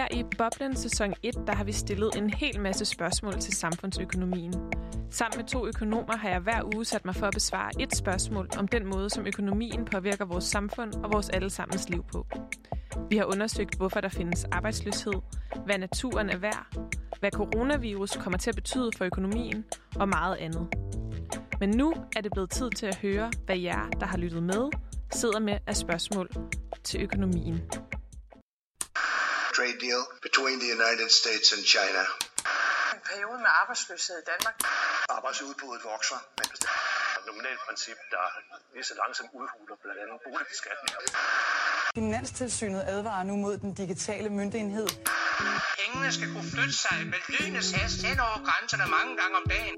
Her i Boblen sæson 1, der har vi stillet en hel masse spørgsmål til samfundsøkonomien. Sammen med to økonomer har jeg hver uge sat mig for at besvare et spørgsmål om den måde, som økonomien påvirker vores samfund og vores allesammens liv på. Vi har undersøgt, hvorfor der findes arbejdsløshed, hvad naturen er værd, hvad coronavirus kommer til at betyde for økonomien og meget andet. Men nu er det blevet tid til at høre, hvad jer, der har lyttet med, sidder med af spørgsmål til økonomien. Trade deal between the United States and China. En periode med arbejdsløshed i Danmark. Arbejdsudbuddet vokser. et nominalt princip, der lige så langsomt udhuler blandt andet boligbeskatning. Finanstilsynet advarer nu mod den digitale myndighed. Pengene skal kunne flytte sig med lynets hast hen over grænserne mange gange om dagen.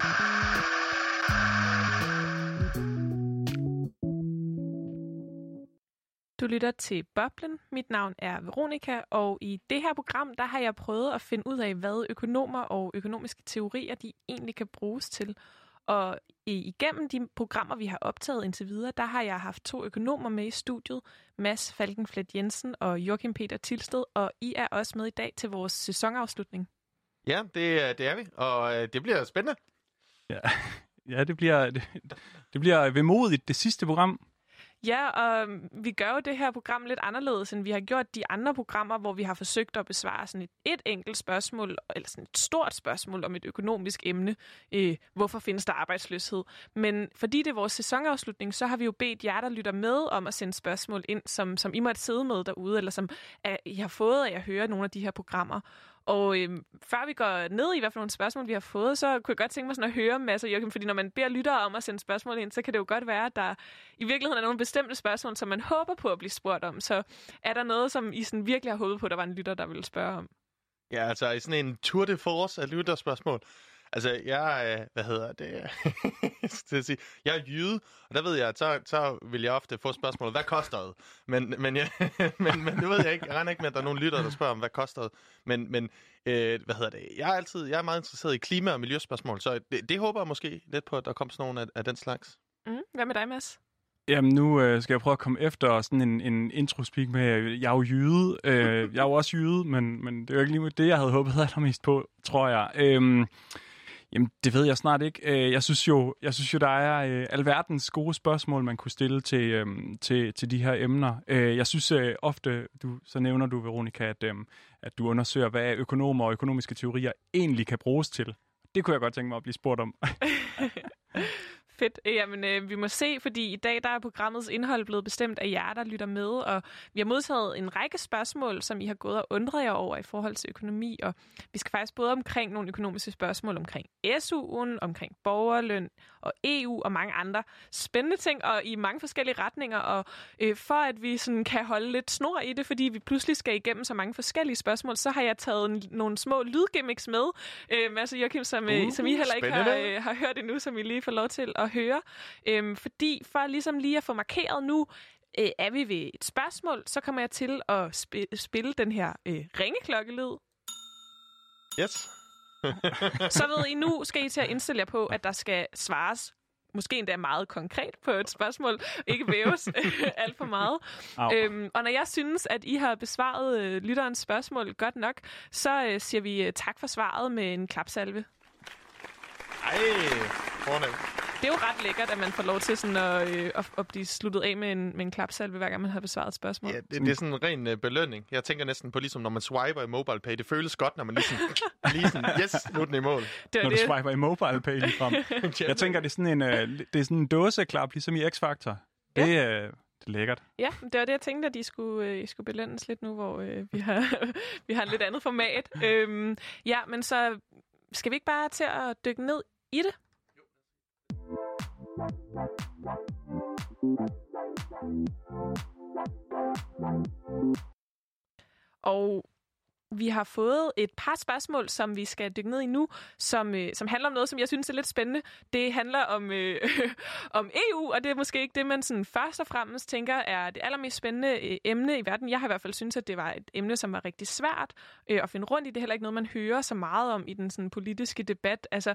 Du lytter til Boblen. Mit navn er Veronika, og i det her program, der har jeg prøvet at finde ud af, hvad økonomer og økonomiske teorier, de egentlig kan bruges til. Og igennem de programmer, vi har optaget indtil videre, der har jeg haft to økonomer med i studiet, Mads Falkenflet Jensen og Joachim Peter Tilsted, og I er også med i dag til vores sæsonafslutning. Ja, det, det er vi, og øh, det bliver spændende. Ja, ja det, bliver, det, det bliver vemodigt, det sidste program. Ja, og øhm, vi gør jo det her program lidt anderledes, end vi har gjort de andre programmer, hvor vi har forsøgt at besvare sådan et, et enkelt spørgsmål, eller sådan et stort spørgsmål om et økonomisk emne. Øh, hvorfor findes der arbejdsløshed? Men fordi det er vores sæsonafslutning, så har vi jo bedt jer, der lytter med, om at sende spørgsmål ind, som, som I måtte sidde med derude, eller som at I har fået af at høre nogle af de her programmer. Og øhm, før vi går ned i, hvad for nogle spørgsmål vi har fået, så kunne jeg godt tænke mig sådan at høre en masse, Joachim, fordi når man beder lyttere om at sende spørgsmål ind, så kan det jo godt være, at der i virkeligheden er nogle bestemte spørgsmål, som man håber på at blive spurgt om. Så er der noget, som I sådan virkelig har håbet på, at der var en lytter, der ville spørge om? Ja, altså i sådan en tour de force af lytterspørgsmål. Altså, jeg, øh, hvad hedder det, til at sige, jeg er jyde, og der ved jeg, så, så vil jeg ofte få spørgsmålet, hvad koster det? Men, men, jeg, men, men det ved jeg ikke, jeg regner ikke med, at der er nogen lytter, der spørger om, hvad koster det? Men, men øh, hvad hedder det, jeg er altid, jeg er meget interesseret i klima- og miljøspørgsmål, så det, det håber jeg måske lidt på, at der kommer sådan nogle af, af den slags. Mm, hvad med dig, Mads? Jamen, nu øh, skal jeg prøve at komme efter sådan en, en introspeak med, jeg er jo jyde. Øh, jeg er jo også jyde, men, men det er jo ikke lige det, jeg havde håbet allermest på, tror jeg. Øh, Jamen, det ved jeg snart ikke. Øh, jeg synes jo, jeg synes jo der er øh, alverdens gode spørgsmål, man kunne stille til, øhm, til, til de her emner. Øh, jeg synes ofte, du, så nævner du, Veronika, at, at du undersøger, hvad økonomer og økonomiske teorier egentlig kan bruges til. Det kunne jeg godt tænke mig at blive spurgt om. Fedt. Jamen, øh, vi må se, fordi i dag der er programmets indhold blevet bestemt af jer, der lytter med, og vi har modtaget en række spørgsmål, som I har gået og undret jer over i forhold til økonomi, og vi skal faktisk både omkring nogle økonomiske spørgsmål omkring SU'en, omkring borgerløn og EU og mange andre spændende ting, og i mange forskellige retninger, og øh, for at vi sådan kan holde lidt snor i det, fordi vi pludselig skal igennem så mange forskellige spørgsmål, så har jeg taget en, nogle små lydgimmicks med, øh, Mads og Joachim, som, øh, som I heller ikke har, øh, har hørt endnu, som I lige får lov til at høre. Øhm, fordi for ligesom lige at få markeret nu, øh, er vi ved et spørgsmål, så kommer jeg til at sp- spille den her øh, ringeklokkelyd. Yes. så ved I nu, skal I til at indstille jer på, at der skal svares måske endda meget konkret på et spørgsmål, ikke væves alt for meget. Øhm, og når jeg synes, at I har besvaret øh, lytterens spørgsmål godt nok, så øh, siger vi øh, tak for svaret med en klapsalve. Ej, fornemt det er jo ret lækkert, at man får lov til sådan at, øh, at, at blive sluttet af med en, med en klapsalve, hver gang man har besvaret et spørgsmål. Ja, det, det er sådan en ren uh, belønning. Jeg tænker næsten på, ligesom når man swiper i MobilePay. Det føles godt, når man lige sådan, lige sådan yes, nu er den i mål. Det når det. du swiper i MobilePay lige frem. Jeg tænker, det er sådan en, uh, det er sådan en dåseklap, ligesom i X-Factor. Det, ja. uh, det er lækkert. Ja, det var det, jeg tænkte, at de skulle, øh, skulle belønnes lidt nu, hvor øh, vi, har, vi har et lidt andet format. øhm, ja, men så skal vi ikke bare til at dykke ned i det? Og vi har fået et par spørgsmål, som vi skal dykke ned i nu, som, øh, som handler om noget, som jeg synes er lidt spændende. Det handler om, øh, om EU, og det er måske ikke det, man sådan først og fremmest tænker er det allermest spændende øh, emne i verden. Jeg har i hvert fald synes, at det var et emne, som var rigtig svært øh, at finde rundt i. Det er heller ikke noget, man hører så meget om i den sådan, politiske debat. Altså,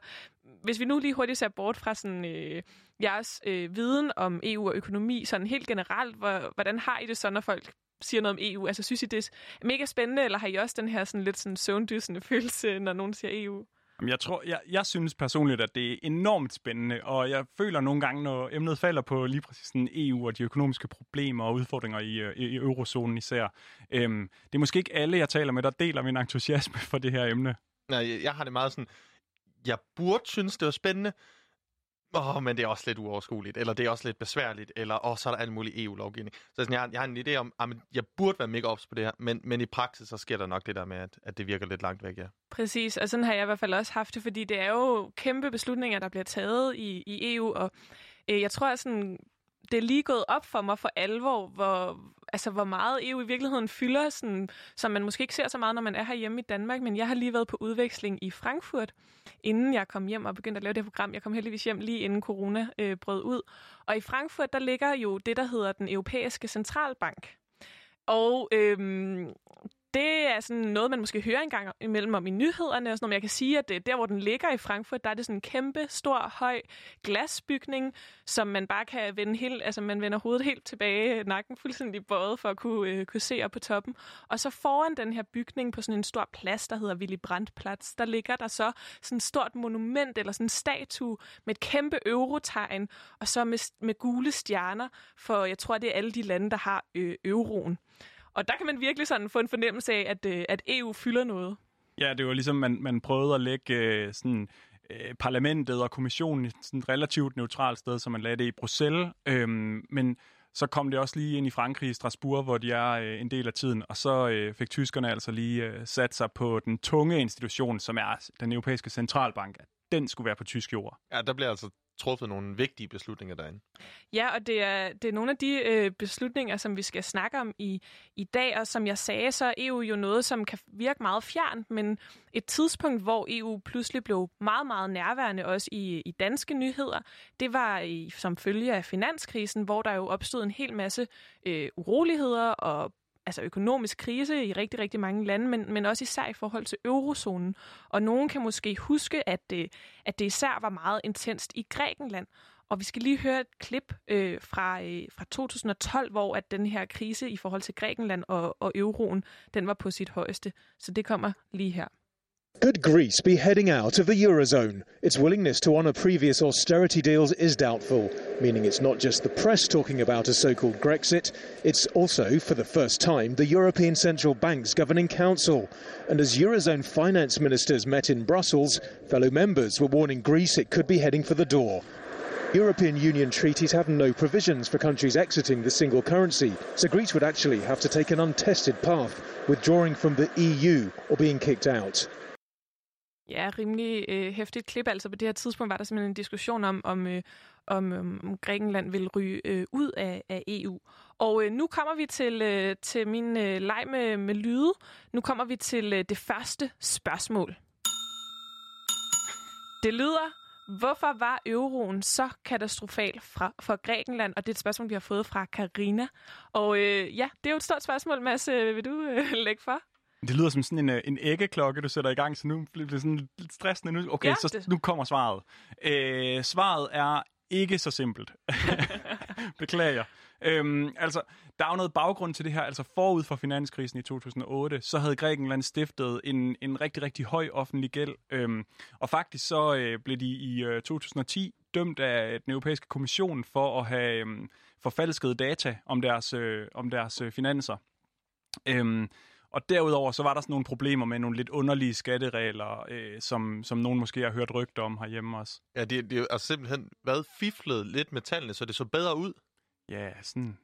hvis vi nu lige hurtigt ser bort fra sådan, øh, jeres øh, viden om EU og økonomi, sådan helt generelt, hvor, hvordan har I det så, når folk siger noget om EU? Altså, synes I, det er mega spændende, eller har I også den her sådan lidt sådan søvndysende følelse, når nogen siger EU? Jamen, Jeg, tror, jeg, jeg synes personligt, at det er enormt spændende, og jeg føler nogle gange, når emnet falder på lige præcis sådan EU og de økonomiske problemer og udfordringer i, øh, i, i eurozonen især. Øhm, det er måske ikke alle, jeg taler med, der deler min entusiasme for det her emne. Nej, jeg- jeg har det meget sådan, jeg burde synes, det var spændende, Åh, oh, men det er også lidt uoverskueligt, eller det er også lidt besværligt, eller åh, oh, så er der alt muligt EU-lovgivning. Så sådan, jeg, har, jeg har en idé om, at jeg burde være mega ops på det her, men, men i praksis, så sker der nok det der med, at, at det virker lidt langt væk, ja. Præcis, og sådan har jeg i hvert fald også haft det, fordi det er jo kæmpe beslutninger, der bliver taget i, i EU, og øh, jeg tror, at sådan, det er lige gået op for mig for alvor, hvor, altså, hvor meget EU i virkeligheden fylder, sådan, som man måske ikke ser så meget, når man er herhjemme i Danmark, men jeg har lige været på udveksling i Frankfurt, inden jeg kom hjem og begyndte at lave det her program. Jeg kom heldigvis hjem lige inden corona øh, brød ud. Og i Frankfurt, der ligger jo det, der hedder den europæiske centralbank. Og øhm, det er sådan noget, man måske hører engang imellem om i nyhederne. Og sådan noget. Men jeg kan sige, at det, der, hvor den ligger i Frankfurt, der er det sådan en kæmpe, stor, høj glasbygning, som man bare kan vende helt, altså man vender hovedet helt tilbage, øh, nakken fuldstændig bøjet for at kunne, øh, kunne se op på toppen. Og så foran den her bygning på sådan en stor plads, der hedder Willy Brandt-plads, der ligger der så sådan et stort monument eller sådan en statue med et kæmpe eurotegn, og så med, med gule stjerner, for jeg tror, det er alle de lande, der har øh, euroen. Og der kan man virkelig sådan få en fornemmelse af, at, øh, at EU fylder noget. Ja, det var ligesom, man, man prøvede at lægge øh, sådan, øh, parlamentet og kommissionen i sådan et relativt neutralt sted, så man lagde det i Bruxelles. Øhm, men så kom det også lige ind i Frankrig, i Strasbourg, hvor de er øh, en del af tiden, og så øh, fik tyskerne altså lige øh, sat sig på den tunge institution, som er den europæiske centralbank. At den skulle være på tysk jord. Ja, der bliver altså truffet nogle vigtige beslutninger derinde. Ja, og det er, det er nogle af de øh, beslutninger, som vi skal snakke om i, i dag, og som jeg sagde, så er EU jo noget, som kan virke meget fjernt, men et tidspunkt, hvor EU pludselig blev meget, meget nærværende, også i, i danske nyheder, det var i, som følge af finanskrisen, hvor der jo opstod en hel masse øh, uroligheder og altså økonomisk krise i rigtig, rigtig mange lande, men, men også især i forhold til eurozonen. Og nogen kan måske huske, at det, at det især var meget intenst i Grækenland. Og vi skal lige høre et klip øh, fra, øh, fra 2012, hvor at den her krise i forhold til Grækenland og, og euroen, den var på sit højeste. Så det kommer lige her. Could Greece be heading out of the Eurozone? Its willingness to honour previous austerity deals is doubtful, meaning it's not just the press talking about a so called Grexit, it's also, for the first time, the European Central Bank's governing council. And as Eurozone finance ministers met in Brussels, fellow members were warning Greece it could be heading for the door. European Union treaties have no provisions for countries exiting the single currency, so Greece would actually have to take an untested path, withdrawing from the EU or being kicked out. Ja, rimelig øh, hæftigt klip. Altså på det her tidspunkt var der simpelthen en diskussion om, om, øh, om, øh, om Grækenland vil ryge øh, ud af, af EU. Og øh, nu kommer vi til, øh, til min øh, leg med, med lyde. Nu kommer vi til øh, det første spørgsmål. Det lyder, hvorfor var euroen så katastrofal fra, for Grækenland? Og det er et spørgsmål, vi har fået fra Karina. Og øh, ja, det er jo et stort spørgsmål, Mads. Øh, vil du øh, lægge for? Det lyder som sådan en, øh, en æggeklokke, du sætter i gang, så nu bliver det sådan lidt stressende. Nu, okay, Ja, så det- nu kommer svaret. Øh, svaret er ikke så simpelt. Beklager. Øhm, altså, der er jo noget baggrund til det her. Altså forud for finanskrisen i 2008, så havde Grækenland stiftet en, en rigtig, rigtig høj offentlig gæld. Øhm, og faktisk så øh, blev de i øh, 2010 dømt af den europæiske kommission for at have øhm, forfalsket data om deres, øh, om deres øh, finanser. Øhm, og derudover så var der sådan nogle problemer med nogle lidt underlige skatteregler, øh, som, som nogen måske har hørt rygter om herhjemme også. Ja, det, det er simpelthen været fiflet lidt med tallene, så det så bedre ud. Ja, sådan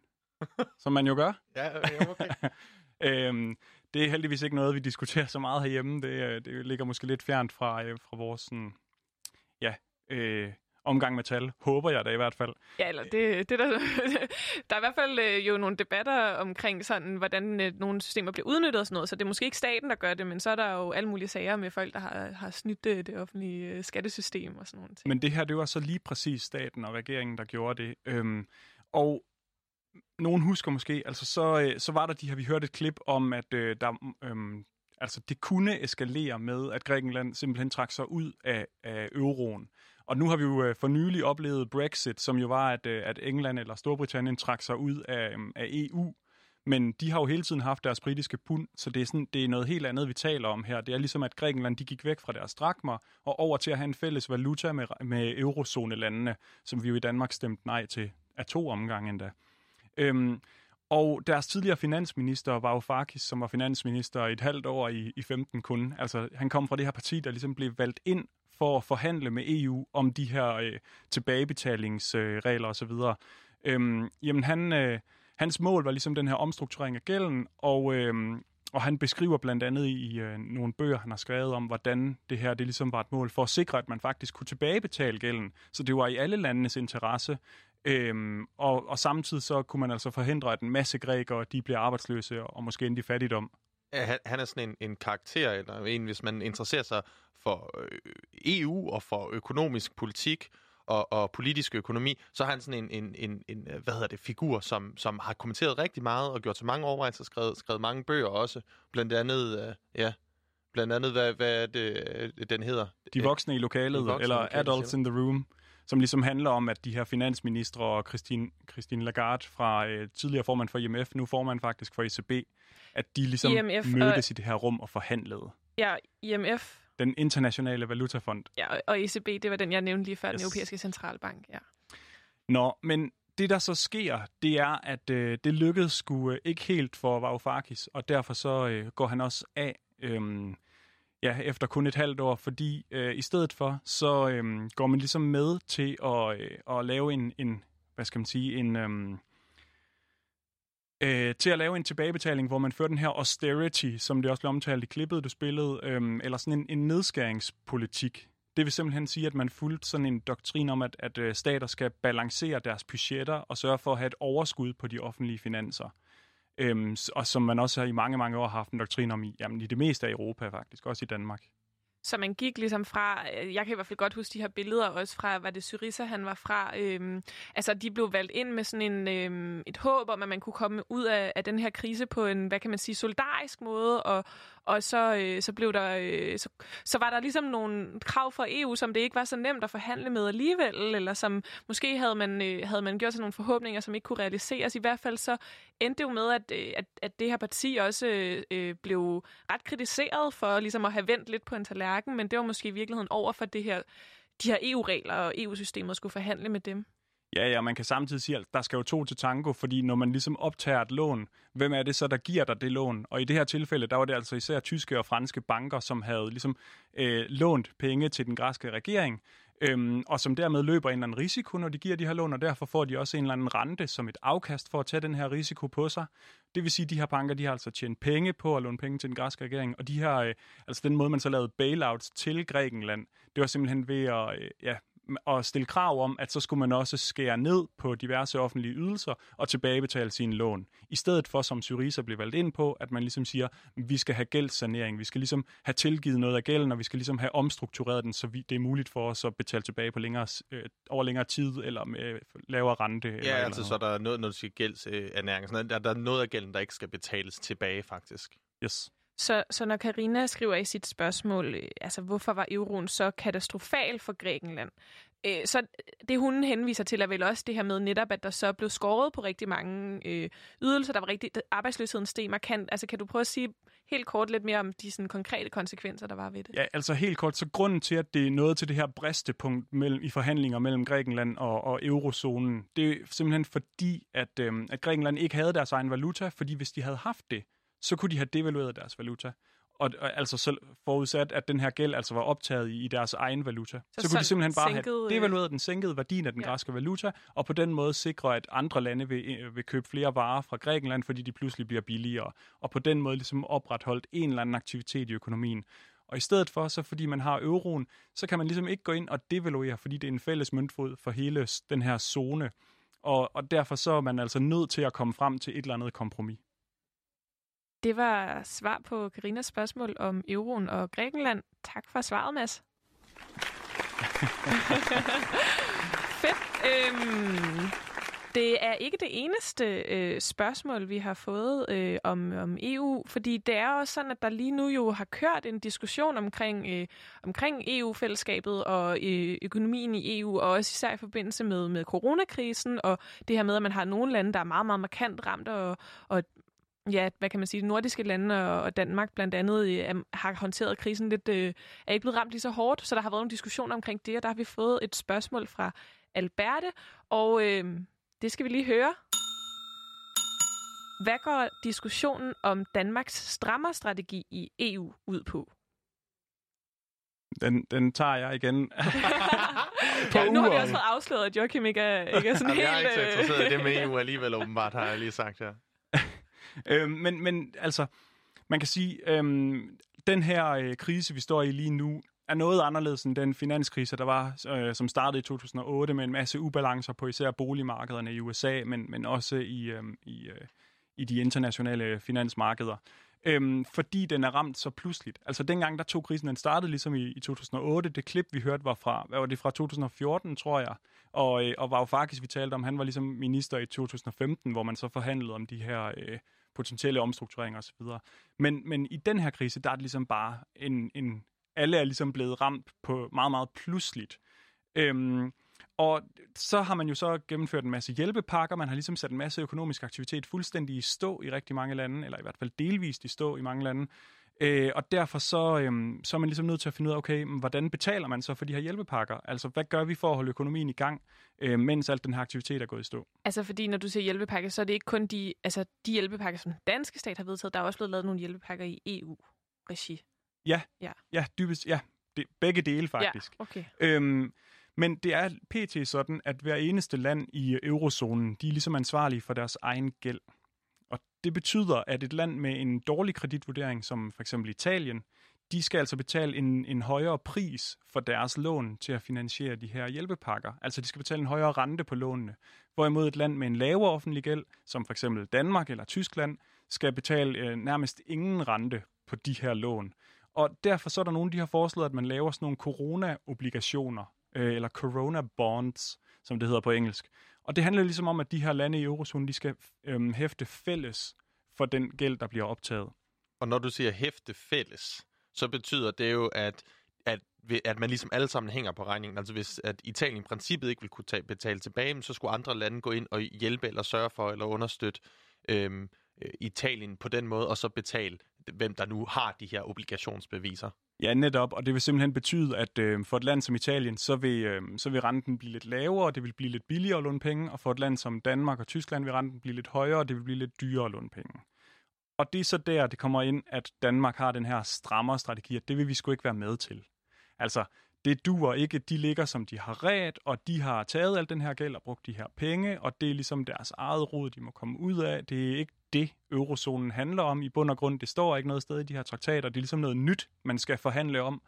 som man jo gør. Ja, ja okay. Øhm, det er heldigvis ikke noget, vi diskuterer så meget herhjemme. Det, øh, det ligger måske lidt fjernt fra, øh, fra vores sådan, ja, øh, omgang med tal. Håber jeg da i hvert fald. Ja, eller det, det der, der er i hvert fald øh, jo nogle debatter omkring sådan, hvordan øh, nogle systemer bliver udnyttet og sådan noget, så det er måske ikke staten, der gør det, men så er der jo alle mulige sager med folk, der har, har snydt det, det offentlige øh, skattesystem og sådan nogle ting. Men det her, det var så lige præcis staten og regeringen, der gjorde det. Øhm, og nogen husker måske, altså så, øh, så var der de her, vi hørte et klip om, at øh, der, øhm, altså det kunne eskalere med, at Grækenland simpelthen trak sig ud af, af euroen. Og nu har vi jo øh, for nylig oplevet Brexit, som jo var, at, øh, at England eller Storbritannien trak sig ud af, øhm, af EU. Men de har jo hele tiden haft deres britiske pund, så det er, sådan, det er noget helt andet, vi taler om her. Det er ligesom, at Grækenland de gik væk fra deres drakmer og over til at have en fælles valuta med, med eurozonelandene, som vi jo i Danmark stemte nej til af to omgange endda. Øhm, og deres tidligere finansminister, Varoufakis, som var finansminister i et halvt år i, i 15 kun, altså han kom fra det her parti, der ligesom blev valgt ind for at forhandle med EU om de her øh, tilbagebetalingsregler øh, osv. Øhm, jamen han, øh, hans mål var ligesom den her omstrukturering af gælden, og, øh, og han beskriver blandt andet i øh, nogle bøger, han har skrevet om, hvordan det her det ligesom var et mål for at sikre, at man faktisk kunne tilbagebetale gælden. Så det var i alle landenes interesse. Øhm, og, og samtidig så kunne man altså forhindre, at en masse grækere de bliver arbejdsløse og måske endte i fattigdom. Han, han er sådan en, en karakter, eller en, hvis man interesserer sig for øh, EU og for økonomisk politik, og, og politisk økonomi, så har han sådan en, en, en, en hvad hedder det, figur, som, som har kommenteret rigtig meget og gjort så mange overvejelser, skrevet, skrevet mange bøger også. Blandt andet, uh, ja, blandt andet, hvad, hvad er det, øh, den hedder? De voksne i lokalet, voksne eller lokalet, Adults in the Room, som ligesom handler om, at de her finansministre og Christine, Christine Lagarde fra uh, tidligere formand for IMF, nu formand faktisk for ECB, at de ligesom IMF, mødtes og... i det her rum og forhandlede. Ja, IMF den internationale valutafond. Ja, og ECB, det var den, jeg nævnte lige før, yes. den europæiske centralbank. Ja. Nå, men det, der så sker, det er, at øh, det lykkedes sgu øh, ikke helt for Varoufakis, og derfor så øh, går han også af øh, ja, efter kun et halvt år, fordi øh, i stedet for, så øh, går man ligesom med til at, øh, at lave en, en, hvad skal man sige, en... Øh, øh, til at lave en tilbagebetaling, hvor man fører den her austerity, som det også blev omtalt i klippet, du spillede, øh, eller sådan en, en nedskæringspolitik. Det vil simpelthen sige, at man fulgte sådan en doktrin om, at, at øh, stater skal balancere deres budgetter og sørge for at have et overskud på de offentlige finanser. Øhm, og som man også har i mange, mange år har haft en doktrin om i, jamen, i det meste af Europa faktisk, også i Danmark. Så man gik ligesom fra, øh, jeg kan i hvert fald godt huske de her billeder også fra, var det Syriza, han var fra. Øhm, altså, de blev valgt ind med sådan en, øhm, et håb om, at man kunne komme ud af, af den her krise på en, hvad kan man sige, solidarisk måde, og, og så, øh, så blev der, øh, så, så var der ligesom nogle krav fra EU, som det ikke var så nemt at forhandle med alligevel, eller som måske havde man, øh, havde man gjort sig nogle forhåbninger, som ikke kunne realiseres. I hvert fald så endte det jo med, at, øh, at, at det her parti også øh, blev ret kritiseret for ligesom at have vendt lidt på en tallerken, men det var måske i virkeligheden over for det her, de her EU-regler og EU-systemet skulle forhandle med dem. Ja, ja, man kan samtidig sige, at der skal jo to til tango, fordi når man ligesom optager et lån, hvem er det så, der giver dig det lån? Og i det her tilfælde, der var det altså især tyske og franske banker, som havde ligesom øh, lånt penge til den græske regering, øhm, og som dermed løber en eller anden risiko, når de giver de her lån, og derfor får de også en eller anden rente som et afkast for at tage den her risiko på sig. Det vil sige, at de her banker, de har altså tjent penge på at låne penge til den græske regering, og de her, øh, altså den måde, man så lavede bailouts til Grækenland, det var simpelthen ved at øh, ja, at stille krav om, at så skulle man også skære ned på diverse offentlige ydelser og tilbagebetale sine lån. I stedet for, som Syriza blev valgt ind på, at man ligesom siger, vi skal have gældssanering, vi skal ligesom have tilgivet noget af gælden, og vi skal ligesom have omstruktureret den, så vi, det er muligt for os at betale tilbage på længere, øh, over længere tid, eller med lavere rente. Ja, eller altså eller så der er noget, når du siger gældsernæring, sådan der, der er noget af gælden, der ikke skal betales tilbage, faktisk. Yes. Så, så når Karina skriver i sit spørgsmål, øh, altså hvorfor var euroen så katastrofal for Grækenland, øh, så det hun henviser til er vel også det her med netop, at der så blev skåret på rigtig mange øh, ydelser, der var rigtig, arbejdsløsheden steg markant. Altså kan du prøve at sige helt kort lidt mere om de sådan, konkrete konsekvenser, der var ved det? Ja, altså helt kort, så grunden til, at det er noget til det her bristepunkt mellem, i forhandlinger mellem Grækenland og, og eurozonen, det er simpelthen fordi, at, øh, at Grækenland ikke havde deres egen valuta, fordi hvis de havde haft det, så kunne de have devalueret deres valuta. Og, og altså så forudsat, at den her gæld altså var optaget i, i deres egen valuta. Så, så kunne de simpelthen bare sænkede, have devalueret den sænkede værdien af den ja. græske valuta, og på den måde sikre, at andre lande vil, øh, vil købe flere varer fra Grækenland, fordi de pludselig bliver billigere. Og på den måde ligesom opretholdt en eller anden aktivitet i økonomien. Og i stedet for, så fordi man har euroen, så kan man ligesom ikke gå ind og devaluere, fordi det er en fælles møntfod for hele den her zone. Og, og derfor så er man altså nødt til at komme frem til et eller andet kompromis. Det var svar på Karinas spørgsmål om euroen og Grækenland. Tak for svaret, Mads. Fedt. Øhm, det er ikke det eneste øh, spørgsmål, vi har fået øh, om, om EU, fordi det er også sådan, at der lige nu jo har kørt en diskussion omkring, øh, omkring EU-fællesskabet og øh, økonomien i EU, og også især i forbindelse med, med coronakrisen, og det her med, at man har nogle lande, der er meget, meget markant ramt, og, og ja, hvad kan man sige, de nordiske lande og, Danmark blandt andet øh, har håndteret krisen lidt, øh, er ikke blevet ramt lige så hårdt, så der har været nogle diskussioner omkring det, og der har vi fået et spørgsmål fra Alberte, og øh, det skal vi lige høre. Hvad går diskussionen om Danmarks strammerstrategi i EU ud på? Den, den tager jeg igen. ja, nu har vi også fået afsløret, at Joachim ikke er, ikke er sådan Jamen, helt... jeg er ikke så øh, interesseret i det med EU alligevel, åbenbart, har jeg lige sagt her øh, men, men altså, man kan sige, øh, den her øh, krise, vi står i lige nu, er noget anderledes end den finanskrise, der var, øh, som startede i 2008 med en masse ubalancer på især boligmarkederne i USA, men, men også i, øh, i, øh, i de internationale øh, finansmarkeder. Øhm, fordi den er ramt så pludseligt. Altså dengang, der tog krisen, den startede ligesom i, i 2008. Det klip, vi hørte, var fra, hvad var det, fra 2014, tror jeg. Og, øh, og var jo faktisk, vi talte om, han var ligesom minister i 2015, hvor man så forhandlede om de her øh, potentielle omstruktureringer osv. Men, men i den her krise, der er det ligesom bare en, en alle er ligesom blevet ramt på meget, meget pludseligt. Øhm, og så har man jo så gennemført en masse hjælpepakker. Man har ligesom sat en masse økonomisk aktivitet fuldstændig i stå i rigtig mange lande, eller i hvert fald delvist i stå i mange lande. Øh, og derfor så, øhm, så er man ligesom nødt til at finde ud af, okay, hvordan betaler man så for de her hjælpepakker? Altså, hvad gør vi for at holde økonomien i gang, øh, mens alt den her aktivitet er gået i stå? Altså fordi, når du siger hjælpepakker, så er det ikke kun de, altså, de hjælpepakker, som den danske stat har vedtaget. Der er også blevet lavet nogle hjælpepakker i EU-regi. Ja, Ja. ja dybest, ja, det, begge dele faktisk. Ja, okay. Øhm, men det er pt. sådan, at hver eneste land i eurozonen, de er ligesom ansvarlige for deres egen gæld. Og det betyder, at et land med en dårlig kreditvurdering, som for eksempel Italien, de skal altså betale en, en højere pris for deres lån til at finansiere de her hjælpepakker. Altså de skal betale en højere rente på lånene. Hvorimod et land med en lavere offentlig gæld, som for eksempel Danmark eller Tyskland, skal betale øh, nærmest ingen rente på de her lån. Og derfor så er der nogen, de har foreslået, at man laver sådan nogle corona-obligationer, øh, eller corona bonds, som det hedder på engelsk. Og det handler ligesom om, at de her lande i eurozonen, de skal øhm, hæfte fælles for den gæld, der bliver optaget. Og når du siger hæfte fælles, så betyder det jo, at, at, at man ligesom alle sammen hænger på regningen. Altså hvis at Italien i princippet ikke vil kunne tage, betale tilbage, så skulle andre lande gå ind og hjælpe eller sørge for eller understøtte øhm, øh, Italien på den måde, og så betale, hvem der nu har de her obligationsbeviser. Ja, netop, og det vil simpelthen betyde, at øh, for et land som Italien, så vil, øh, så vil renten blive lidt lavere, og det vil blive lidt billigere at låne penge, og for et land som Danmark og Tyskland vil renten blive lidt højere, og det vil blive lidt dyrere at låne penge. Og det er så der, det kommer ind, at Danmark har den her strammere strategi, at det vil vi sgu ikke være med til. Altså, det duer ikke, de ligger som de har ret, og de har taget al den her gæld og brugt de her penge, og det er ligesom deres eget rod, de må komme ud af. Det er ikke det, eurozonen handler om. I bund og grund, det står ikke noget sted i de her traktater. Det er ligesom noget nyt, man skal forhandle om.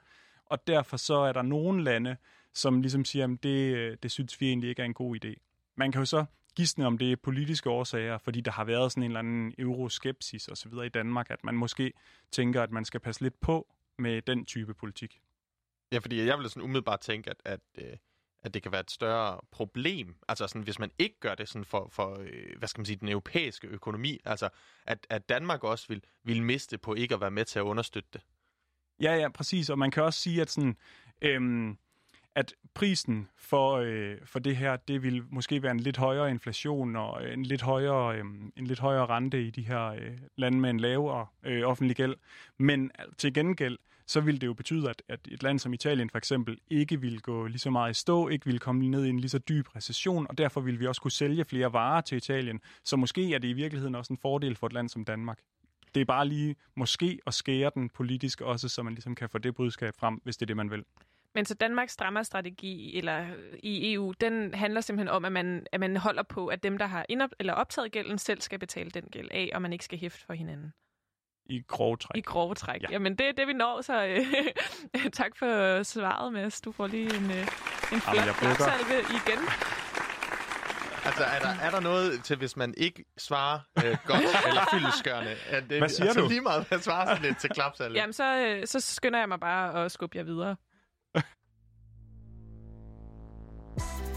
Og derfor så er der nogle lande, som ligesom siger, at det, det synes vi egentlig ikke er en god idé. Man kan jo så gisne om det er politiske årsager, fordi der har været sådan en eller anden euroskepsis osv. i Danmark, at man måske tænker, at man skal passe lidt på med den type politik. Ja, fordi jeg vil sådan umiddelbart tænke, at, at, øh, at det kan være et større problem, altså sådan, hvis man ikke gør det sådan for, for øh, hvad skal man sige, den europæiske økonomi, altså at, at Danmark også vil, vil miste på ikke at være med til at understøtte det. Ja, ja, præcis, og man kan også sige, at sådan, øhm, at prisen for, øh, for det her, det vil måske være en lidt højere inflation og en lidt højere, øh, en lidt højere rente i de her øh, lande med en lavere øh, offentlig gæld. Men altså, til gengæld, så vil det jo betyde, at, at et land som Italien for eksempel ikke vil gå lige så meget i stå, ikke vil komme ned i en lige så dyb recession, og derfor vil vi også kunne sælge flere varer til Italien. Så måske er det i virkeligheden også en fordel for et land som Danmark. Det er bare lige måske at skære den politisk også, så man ligesom kan få det budskab frem, hvis det er det, man vil. Men så Danmarks strammerstrategi eller i EU, den handler simpelthen om, at man, at man holder på, at dem, der har indop, eller optaget gælden, selv skal betale den gæld af, og man ikke skal hæfte for hinanden. I grove træk. I grove træk. Ja. Ja. Jamen, det er det, vi når, så øh, tak for svaret, Mads. Du får lige en, øh, en flot klapsalve igen. Altså, er der, er der noget til, hvis man ikke svarer øh, godt eller fyldeskørende? Er det, Hvad siger altså, du? lige meget, hvad svarer sådan lidt til klapsalve? Jamen, så, øh, så skynder jeg mig bare at skubbe jer videre.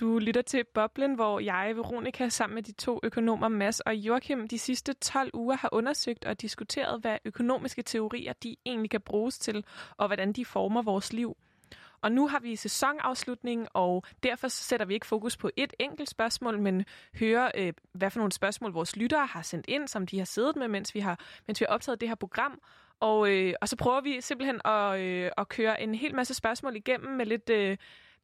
Du lytter til Boblen, hvor jeg, Veronika, sammen med de to økonomer, Mads og Joachim, de sidste 12 uger har undersøgt og diskuteret, hvad økonomiske teorier de egentlig kan bruges til, og hvordan de former vores liv. Og nu har vi sæsonafslutning, og derfor sætter vi ikke fokus på et enkelt spørgsmål, men hører, øh, hvad for nogle spørgsmål vores lyttere har sendt ind, som de har siddet med, mens vi har, mens vi har optaget det her program. Og, øh, og så prøver vi simpelthen at, øh, at køre en hel masse spørgsmål igennem med lidt... Øh,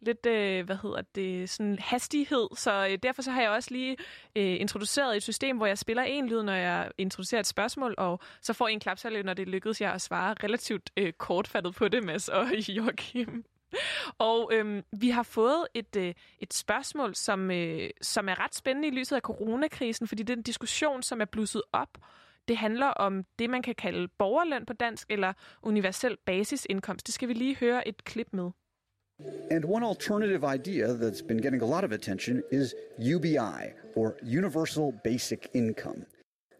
lidt, øh, hvad hedder det, sådan hastighed. Så øh, derfor så har jeg også lige øh, introduceret et system, hvor jeg spiller en lyd, når jeg introducerer et spørgsmål, og så får en klapsalve, når det lykkedes jer at svare relativt øh, kortfattet på det, Mads og Joachim. Og øhm, vi har fået et, øh, et spørgsmål, som, øh, som er ret spændende i lyset af coronakrisen, fordi den diskussion, som er blusset op. Det handler om det, man kan kalde borgerløn på dansk, eller universel basisindkomst. Det skal vi lige høre et klip med. And one alternative idea that's been getting a lot of attention is UBI, or Universal Basic Income.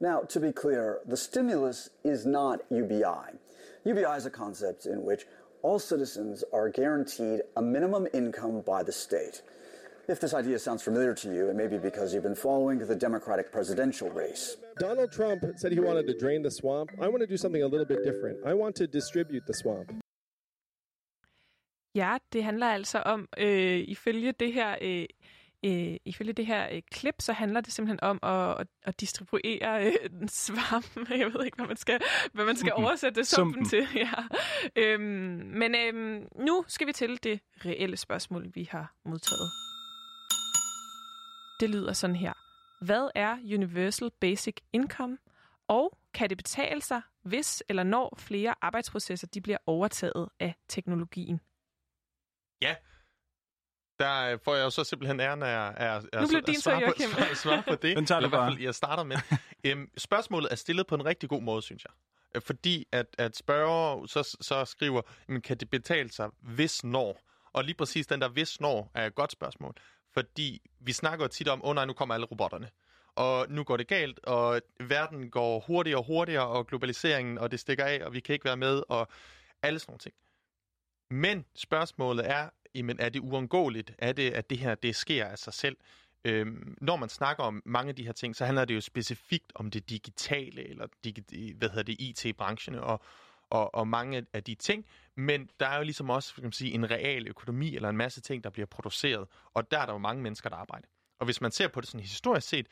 Now, to be clear, the stimulus is not UBI. UBI is a concept in which all citizens are guaranteed a minimum income by the state. If this idea sounds familiar to you, it may be because you've been following the Democratic presidential race. Donald Trump said he wanted to drain the swamp. I want to do something a little bit different. I want to distribute the swamp. Ja, det handler altså om, øh, ifølge det her øh, øh, ifølge det her øh, klip, så handler det simpelthen om at, at, at distribuere øh, svamp. Jeg ved ikke, hvad man skal, hvad man skal oversætte sumpen til. Ja. Øhm, men øhm, nu skal vi til det reelle spørgsmål, vi har modtaget. Det lyder sådan her. Hvad er Universal Basic Income? Og kan det betale sig, hvis eller når flere arbejdsprocesser de bliver overtaget af teknologien? Ja, der får jeg jo så simpelthen æren af, af, af Nu blev din så, på, svar, svar på det. Den tager hvert bare. fald, jeg starter med. Øhm, spørgsmålet er stillet på en rigtig god måde, synes jeg. Øh, Fordi at, at spørger så, så skriver, jamen, kan det betale sig, hvis når? Og lige præcis den der hvis når er et godt spørgsmål. Fordi vi snakker jo tit om, åh oh, nej, nu kommer alle robotterne. Og nu går det galt, og verden går hurtigere og hurtigere, og globaliseringen, og det stikker af, og vi kan ikke være med, og alle sådan nogle ting. Men spørgsmålet er, jamen, er det uundgåeligt? Er det, at det her det sker af sig selv? Øhm, når man snakker om mange af de her ting, så handler det jo specifikt om det digitale, eller digi- hvad hedder det, IT-branchen, og, og, og mange af de ting. Men der er jo ligesom også kan man sige, en real økonomi, eller en masse ting, der bliver produceret. Og der er der jo mange mennesker, der arbejder. Og hvis man ser på det sådan historisk set,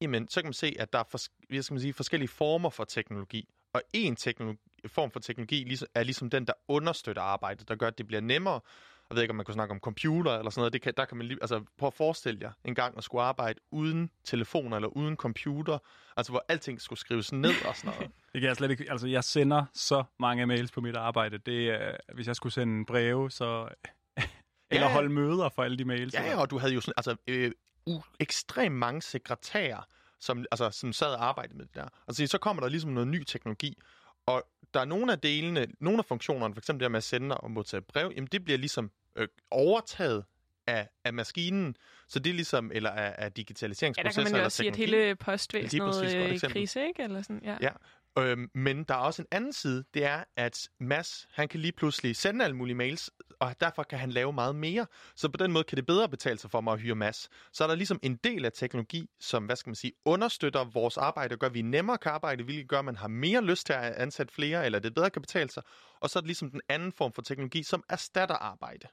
jamen, så kan man se, at der er for, skal man sige, forskellige former for teknologi. Og en teknologi, form for teknologi ligesom- er ligesom den, der understøtter arbejdet, der gør, at det bliver nemmere. Jeg ved ikke, om man kunne snakke om computer eller sådan noget. Det kan, der kan man lige, altså, prøv at forestille jer en gang at skulle arbejde uden telefoner eller uden computer. Altså, hvor alting skulle skrives ned og sådan noget. Det kan jeg slet ikke. Altså, jeg sender så mange mails på mit arbejde. Det er, hvis jeg skulle sende breve, så... Eller Ja. holde møder for alle de mails. Ja, ja, og du havde jo sådan, altså, øh, ekstremt mange sekretærer, som, altså, som sad og arbejdede med det der. Altså, så kommer der ligesom noget ny teknologi, og der er nogle af delene, nogle af funktionerne, for eksempel det her med at sende og modtage brev, jamen det bliver ligesom øh, overtaget af, af maskinen, så det er ligesom, eller af, af Ja, der digitaliseringsprocesser kan man jo også sige, at hele postvæsenet er i eksempel. krise, ikke? Eller sådan, ja. Ja. Øhm, men der er også en anden side, det er, at Mads, han kan lige pludselig sende alle mulige mails, og derfor kan han lave meget mere. Så på den måde kan det bedre betale sig for mig at hyre Mads. Så er der ligesom en del af teknologi, som, hvad skal man sige, understøtter vores arbejde, og gør, at vi nemmere kan arbejde, hvilket gør, at man har mere lyst til at ansætte flere, eller det bedre kan betale sig. Og så er det ligesom den anden form for teknologi, som erstatter arbejde.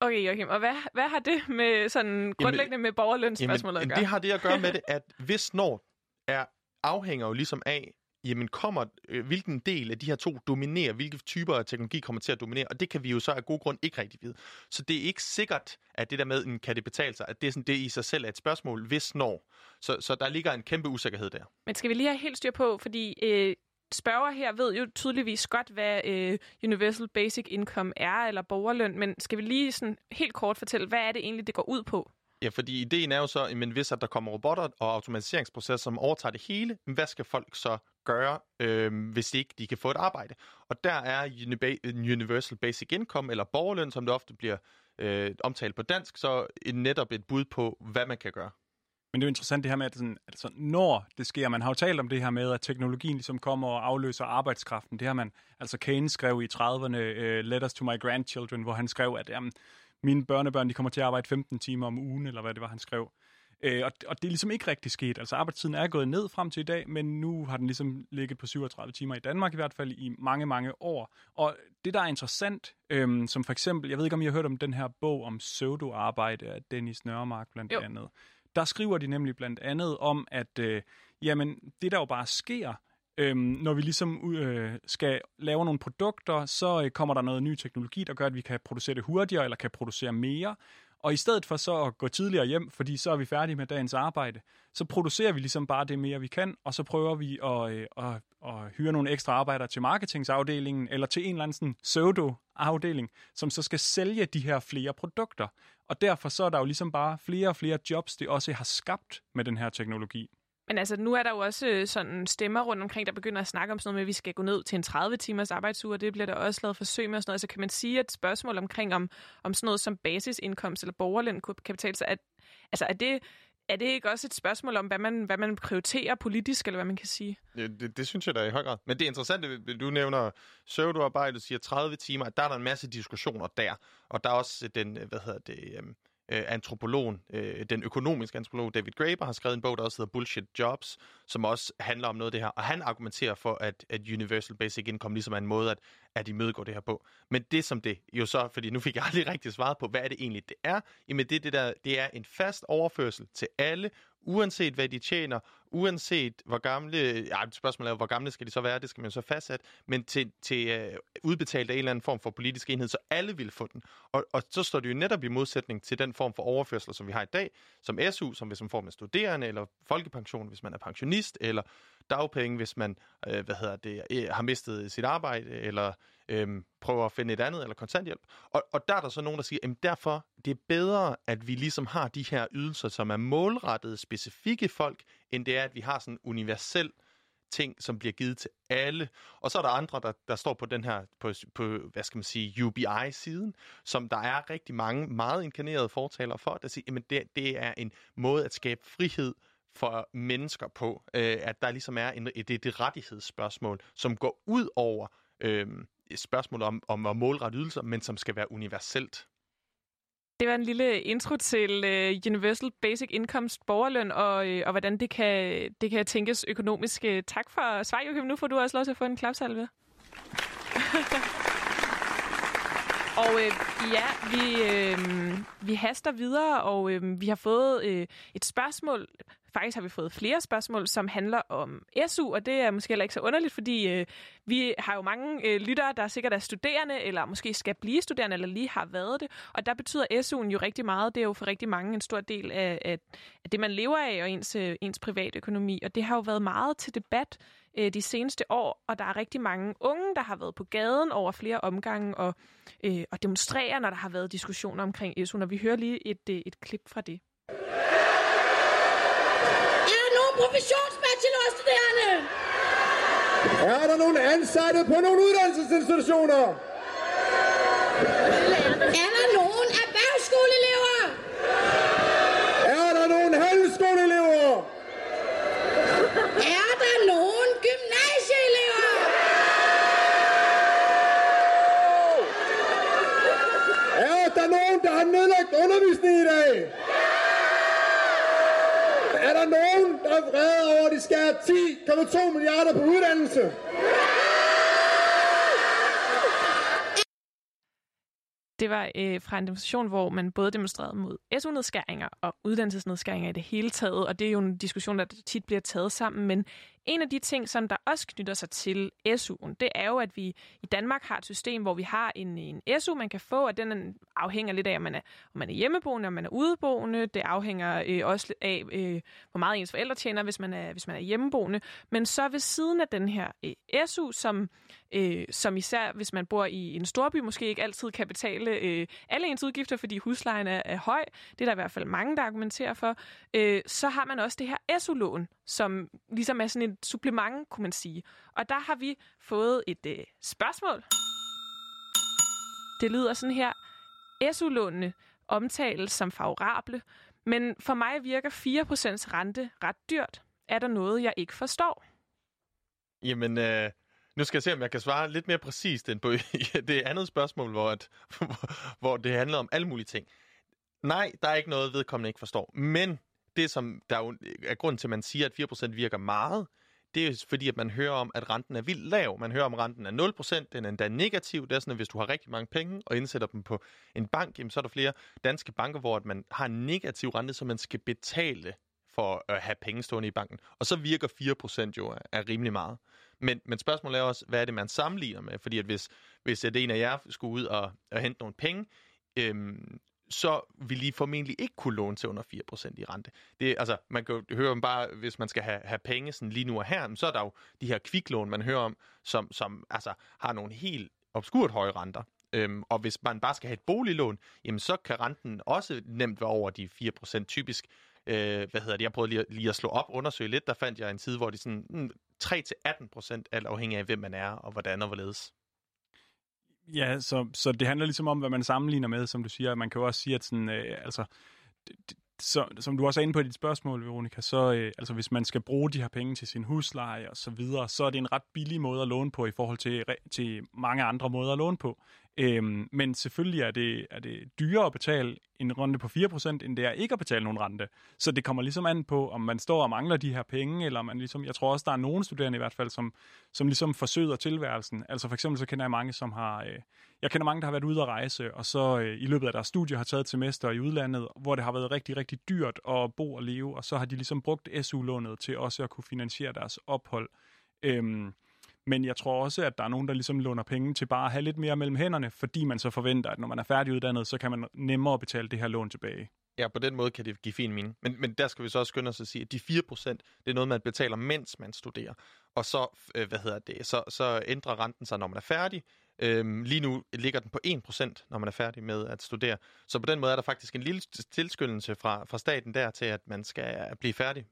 Okay, Joachim, og hvad, hvad har det med sådan grundlæggende med borgerlønsspørgsmålet at Jamen, gøre? det har det at gøre med det, at hvis når er afhænger jo ligesom af, jamen kommer, øh, hvilken del af de her to dominerer, hvilke typer af teknologi kommer til at dominere, og det kan vi jo så af god grund ikke rigtig vide. Så det er ikke sikkert, at det der med, en, kan det betale sig, at det, er sådan, det i sig selv er et spørgsmål, hvis når. Så, så der ligger en kæmpe usikkerhed der. Men skal vi lige have helt styr på, fordi øh, spørger her ved jo tydeligvis godt, hvad øh, Universal Basic Income er, eller borgerløn, men skal vi lige sådan helt kort fortælle, hvad er det egentlig, det går ud på? Ja, fordi ideen er jo så, men hvis at der kommer robotter og automatiseringsprocesser, som overtager det hele, hvad skal folk så gøre, øh, hvis ikke de kan få et arbejde? Og der er Universal Basic Income, eller borgerløn, som det ofte bliver øh, omtalt på dansk, så et, netop et bud på, hvad man kan gøre. Men det er jo interessant det her med, at sådan, altså, når det sker, man har jo talt om det her med, at teknologien ligesom kommer og afløser arbejdskraften. Det har man, altså Keynes skrev i 30'erne, uh, øh, Letters to my grandchildren, hvor han skrev, at jamen, mine børnebørn de kommer til at arbejde 15 timer om ugen, eller hvad det var, han skrev. Øh, og, og det er ligesom ikke rigtig sket. Altså arbejdstiden er gået ned frem til i dag, men nu har den ligesom ligget på 37 timer i Danmark i hvert fald i mange, mange år. Og det, der er interessant, øhm, som for eksempel, jeg ved ikke, om I har hørt om den her bog om pseudo-arbejde af Dennis Nørremark blandt Jo. andet. Der skriver de nemlig blandt andet om, at øh, jamen, det der jo bare sker, Øhm, når vi ligesom øh, skal lave nogle produkter, så øh, kommer der noget ny teknologi, der gør, at vi kan producere det hurtigere eller kan producere mere. Og i stedet for så at gå tidligere hjem, fordi så er vi færdige med dagens arbejde, så producerer vi ligesom bare det mere, vi kan, og så prøver vi at, øh, at, at hyre nogle ekstra arbejdere til marketingsafdelingen, eller til en eller anden sådan pseudo-afdeling, som så skal sælge de her flere produkter. Og derfor så er der jo ligesom bare flere og flere jobs, det også har skabt med den her teknologi. Men altså, nu er der jo også øh, sådan stemmer rundt omkring, der begynder at snakke om sådan noget med, at vi skal gå ned til en 30-timers arbejdsuge, og det bliver der også lavet forsøg med og sådan noget. Så kan man sige, at spørgsmål omkring, om, om sådan noget som basisindkomst eller borgerløn kan betale sig, at, altså, er det, er det ikke også et spørgsmål om, hvad man, hvad man prioriterer politisk, eller hvad man kan sige? Det, det, det synes jeg da i høj grad. Men det interessante, du nævner pseudoarbejde, du siger 30 timer, at der er der en masse diskussioner der. Og der er også den, øh, hvad hedder det, Øh, øh, antropologen, øh, den økonomiske antropolog David Graeber har skrevet en bog, der også hedder Bullshit Jobs, som også handler om noget af det her. Og han argumenterer for, at, at Universal Basic Income ligesom er en måde at, at imødegå det her på. Men det som det jo så, fordi nu fik jeg aldrig rigtig svaret på, hvad er det egentlig, det er? Jamen det, det, der, det er en fast overførsel til alle, uanset hvad de tjener, uanset hvor gamle, ja, spørgsmålet er, hvor gamle skal de så være, det skal man jo så fastsætte, men til, til uh, udbetalt af en eller anden form for politisk enhed, så alle vil få den. Og, og så står det jo netop i modsætning til den form for overførsel, som vi har i dag, som SU, som hvis man får med studerende, eller folkepension, hvis man er pensionist, eller dagpenge, hvis man øh, hvad hedder det, øh, har mistet sit arbejde, eller øhm, prøver at finde et andet, eller kontanthjælp. Og, og der er der så nogen, der siger, at derfor det er bedre, at vi ligesom har de her ydelser, som er målrettet specifikke folk, end det er, at vi har sådan en universel ting, som bliver givet til alle. Og så er der andre, der, der står på den her, på, på hvad skal man sige, UBI-siden, som der er rigtig mange meget inkarnerede fortalere for, der siger, at det, det er en måde at skabe frihed for mennesker på, øh, at der ligesom er en, det, det rettighedsspørgsmål, som går ud over øh, spørgsmålet om, om at målrette ydelser, men som skal være universelt. Det var en lille intro til uh, Universal Basic Income borgerløn, og, uh, og hvordan det kan, det kan tænkes økonomisk. Uh, tak for svar, Joachim. Nu får du også lov til at få en klapsalve. og øh, ja, vi, øh, vi haster videre, og øh, vi har fået øh, et spørgsmål. Faktisk har vi fået flere spørgsmål, som handler om SU, og det er måske heller ikke så underligt, fordi øh, vi har jo mange øh, lyttere, der sikkert er studerende, eller måske skal blive studerende, eller lige har været det. Og der betyder SU'en jo rigtig meget. Det er jo for rigtig mange en stor del af, af, af det, man lever af, og ens, øh, ens privatøkonomi. Og det har jo været meget til debat øh, de seneste år, og der er rigtig mange unge, der har været på gaden over flere omgange og, øh, og demonstrerer, når der har været diskussioner omkring SU'en. Og vi hører lige et, øh, et klip fra det. Er der nogen professionsbachelorstuderende? Er der nogen ansatte på nogle uddannelsesinstitutioner? Er der nogen erhvervsskoleelever? Er der nogen handelsskoleelever? Er der nogen gymnasieelever? Er der nogen, der har nedlagt undervisning i dag? Er der nogen, der er skære 10,2 milliarder på uddannelse? Det var øh, fra en demonstration, hvor man både demonstrerede mod SU-nedskæringer og uddannelsesnedskæringer i det hele taget, og det er jo en diskussion, der tit bliver taget sammen, men en af de ting, som der også knytter sig til SU'en, det er jo, at vi i Danmark har et system, hvor vi har en, en SU, man kan få, og den afhænger lidt af, om man er, om man er hjemmeboende, om man er udeboende. Det afhænger øh, også lidt af, øh, hvor meget ens forældre tjener, hvis man, er, hvis man er hjemmeboende. Men så ved siden af den her øh, SU, som, øh, som især hvis man bor i en storby, måske ikke altid kan betale øh, alle ens udgifter, fordi huslejen er, er høj. Det er der i hvert fald mange, der argumenterer for. Øh, så har man også det her SU-lån, som ligesom er sådan et supplement, kunne man sige. Og der har vi fået et øh, spørgsmål. Det lyder sådan her. SU-lånene omtales som favorable, men for mig virker 4% rente ret dyrt. Er der noget, jeg ikke forstår? Jamen, øh, Nu skal jeg se, om jeg kan svare lidt mere præcist end på det andet spørgsmål, hvor, at, hvor det handler om alle mulige ting. Nej, der er ikke noget, vedkommende ikke forstår. Men det, som der er grund til, at man siger, at 4% virker meget, det er fordi, at man hører om, at renten er vildt lav. Man hører om, at renten er 0%, den er endda negativ. Det er sådan, at hvis du har rigtig mange penge og indsætter dem på en bank, jamen, så er der flere danske banker, hvor at man har en negativ rente, som man skal betale for at have penge stående i banken. Og så virker 4% jo er rimelig meget. Men, men spørgsmålet er også, hvad er det, man sammenligner med? Fordi at hvis, hvis det en af jer skulle ud og, og hente nogle penge, øhm, så vil I formentlig ikke kunne låne til under 4% i rente. Det, altså, man kan jo høre om bare, hvis man skal have, have penge sådan lige nu og her, så er der jo de her kviklån, man hører om, som, som altså, har nogle helt obskurt høje renter. Øhm, og hvis man bare skal have et boliglån, jamen så kan renten også nemt være over de 4% typisk. Øh, hvad hedder det? Jeg prøvede lige, lige at slå op, undersøge lidt. Der fandt jeg en side, hvor de sådan mm, 3-18% alt afhængig af, hvem man er og hvordan og hvorledes. Ja, så, så det handler ligesom om, hvad man sammenligner med, som du siger. Man kan jo også sige, at sådan, øh, altså, så, som du også er inde på i dit spørgsmål, Veronica, så øh, altså, hvis man skal bruge de her penge til sin husleje og så videre, så er det en ret billig måde at låne på i forhold til, til mange andre måder at låne på. Øhm, men selvfølgelig er det, er det dyrere at betale en rente på 4%, end det er ikke at betale nogen rente. Så det kommer ligesom an på, om man står og mangler de her penge, eller man ligesom, jeg tror også, der er nogle studerende i hvert fald, som, som ligesom forsøger tilværelsen. Altså for eksempel så kender jeg mange, som har, øh, jeg kender mange, der har været ude at rejse, og så øh, i løbet af deres studie har taget et semester i udlandet, hvor det har været rigtig, rigtig dyrt at bo og leve, og så har de ligesom brugt SU-lånet til også at kunne finansiere deres ophold. Øhm, men jeg tror også, at der er nogen, der ligesom låner penge til bare at have lidt mere mellem hænderne, fordi man så forventer, at når man er færdiguddannet, så kan man nemmere betale det her lån tilbage. Ja, på den måde kan det give fin mening. Men, men der skal vi så også skynde os at sige, at de 4%, det er noget, man betaler, mens man studerer. Og så, øh, hvad hedder det, så, så ændrer renten sig, når man er færdig. Øhm, lige nu ligger den på 1%, når man er færdig med at studere. Så på den måde er der faktisk en lille tilskyndelse fra, fra staten der til, at man skal blive færdig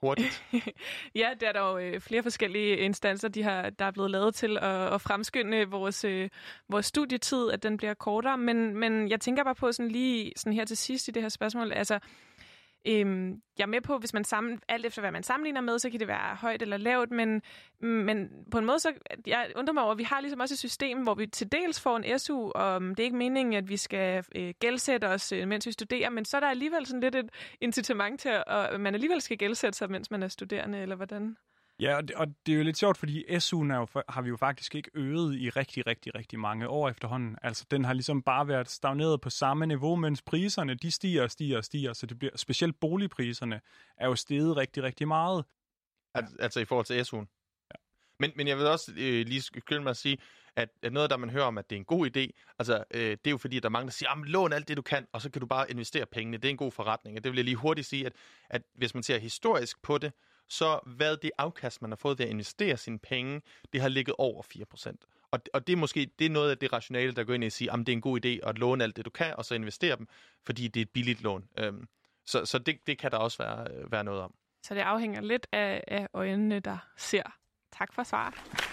hurtigt? ja, der er der jo øh, flere forskellige instanser, de har, der er blevet lavet til at, at fremskynde vores, øh, vores studietid, at den bliver kortere. Men, men jeg tænker bare på sådan lige sådan her til sidst i det her spørgsmål, altså Øhm, jeg er med på, hvis man sammen, alt efter hvad man sammenligner med, så kan det være højt eller lavt, men, mm, men på en måde, så jeg undrer mig over, at vi har ligesom også et system, hvor vi til dels får en SU, og mm, det er ikke meningen, at vi skal øh, gældsætte os, øh, mens vi studerer, men så er der alligevel sådan lidt et incitament til, at man alligevel skal gældsætte sig, mens man er studerende, eller hvordan? Ja, og det, og det er jo lidt sjovt, fordi SU'en er jo, har vi jo faktisk ikke øget i rigtig, rigtig, rigtig mange år efterhånden. Altså, den har ligesom bare været stagneret på samme niveau, mens priserne, de stiger og stiger og stiger, så det bliver, specielt boligpriserne er jo steget rigtig, rigtig meget. Al- altså i forhold til SU'en? Ja. Men, men jeg vil også øh, lige skylde mig at sige, at, at noget, der man hører om, at det er en god idé, altså øh, det er jo fordi, at der er mange, der siger, lån alt det, du kan, og så kan du bare investere pengene. Det er en god forretning. Og det vil jeg lige hurtigt sige, at, at hvis man ser historisk på det, så hvad det afkast, man har fået ved at investere sine penge, det har ligget over 4%. Og, og det er måske det er noget af det rationale, der går ind i at sige, at det er en god idé at låne alt det, du kan, og så investere dem, fordi det er et billigt lån. Øhm, så så det, det kan der også være, øh, være noget om. Så det afhænger lidt af, af øjnene, der ser. Tak for svaret.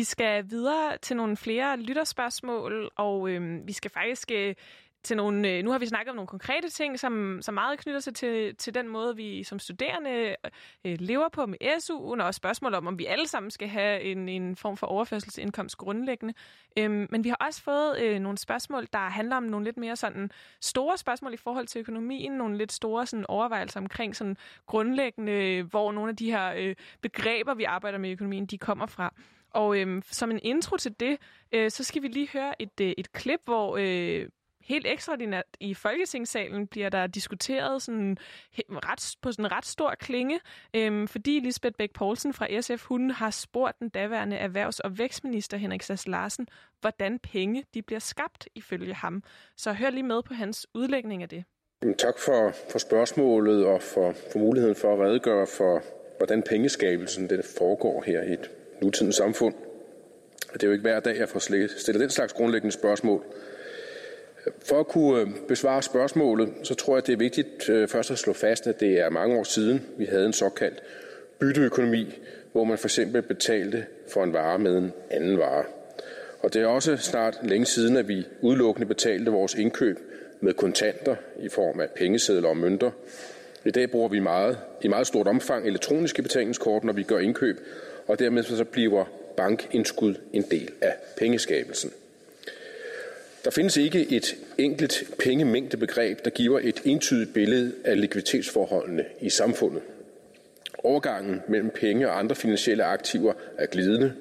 Vi skal videre til nogle flere lytterspørgsmål, og øh, vi skal faktisk øh, til nogle... Øh, nu har vi snakket om nogle konkrete ting, som, som meget knytter sig til, til den måde, vi som studerende øh, lever på med SU'en, og også spørgsmål om, om vi alle sammen skal have en, en form for overførselsindkomst grundlæggende. Øh, men vi har også fået øh, nogle spørgsmål, der handler om nogle lidt mere sådan store spørgsmål i forhold til økonomien, nogle lidt store sådan, overvejelser omkring sådan grundlæggende, hvor nogle af de her øh, begreber, vi arbejder med i økonomien, de kommer fra. Og øhm, som en intro til det, øh, så skal vi lige høre et, øh, et klip, hvor øh, helt ekstraordinært i Folketingssalen bliver der diskuteret sådan, ret, på sådan en ret stor klinge, øh, fordi Lisbeth Bæk Poulsen fra SF, hun har spurgt den daværende erhvervs- og vækstminister Henrik Sass Larsen, hvordan penge de bliver skabt ifølge ham. Så hør lige med på hans udlægning af det. Tak for, for spørgsmålet og for, for muligheden for at redegøre for, hvordan pengeskabelsen den foregår her i et nutidens samfund. Det er jo ikke hver dag, jeg får stillet den slags grundlæggende spørgsmål. For at kunne øh, besvare spørgsmålet, så tror jeg, det er vigtigt øh, først at slå fast, at det er mange år siden, vi havde en såkaldt bytteøkonomi, hvor man for eksempel betalte for en vare med en anden vare. Og det er også snart længe siden, at vi udelukkende betalte vores indkøb med kontanter i form af pengesedler og mønter. I dag bruger vi meget, i meget stort omfang elektroniske betalingskort, når vi gør indkøb, og dermed så bliver bankindskud en del af pengeskabelsen. Der findes ikke et enkelt pengemængdebegreb, der giver et entydigt billede af likviditetsforholdene i samfundet. Overgangen mellem penge og andre finansielle aktiver er glidende,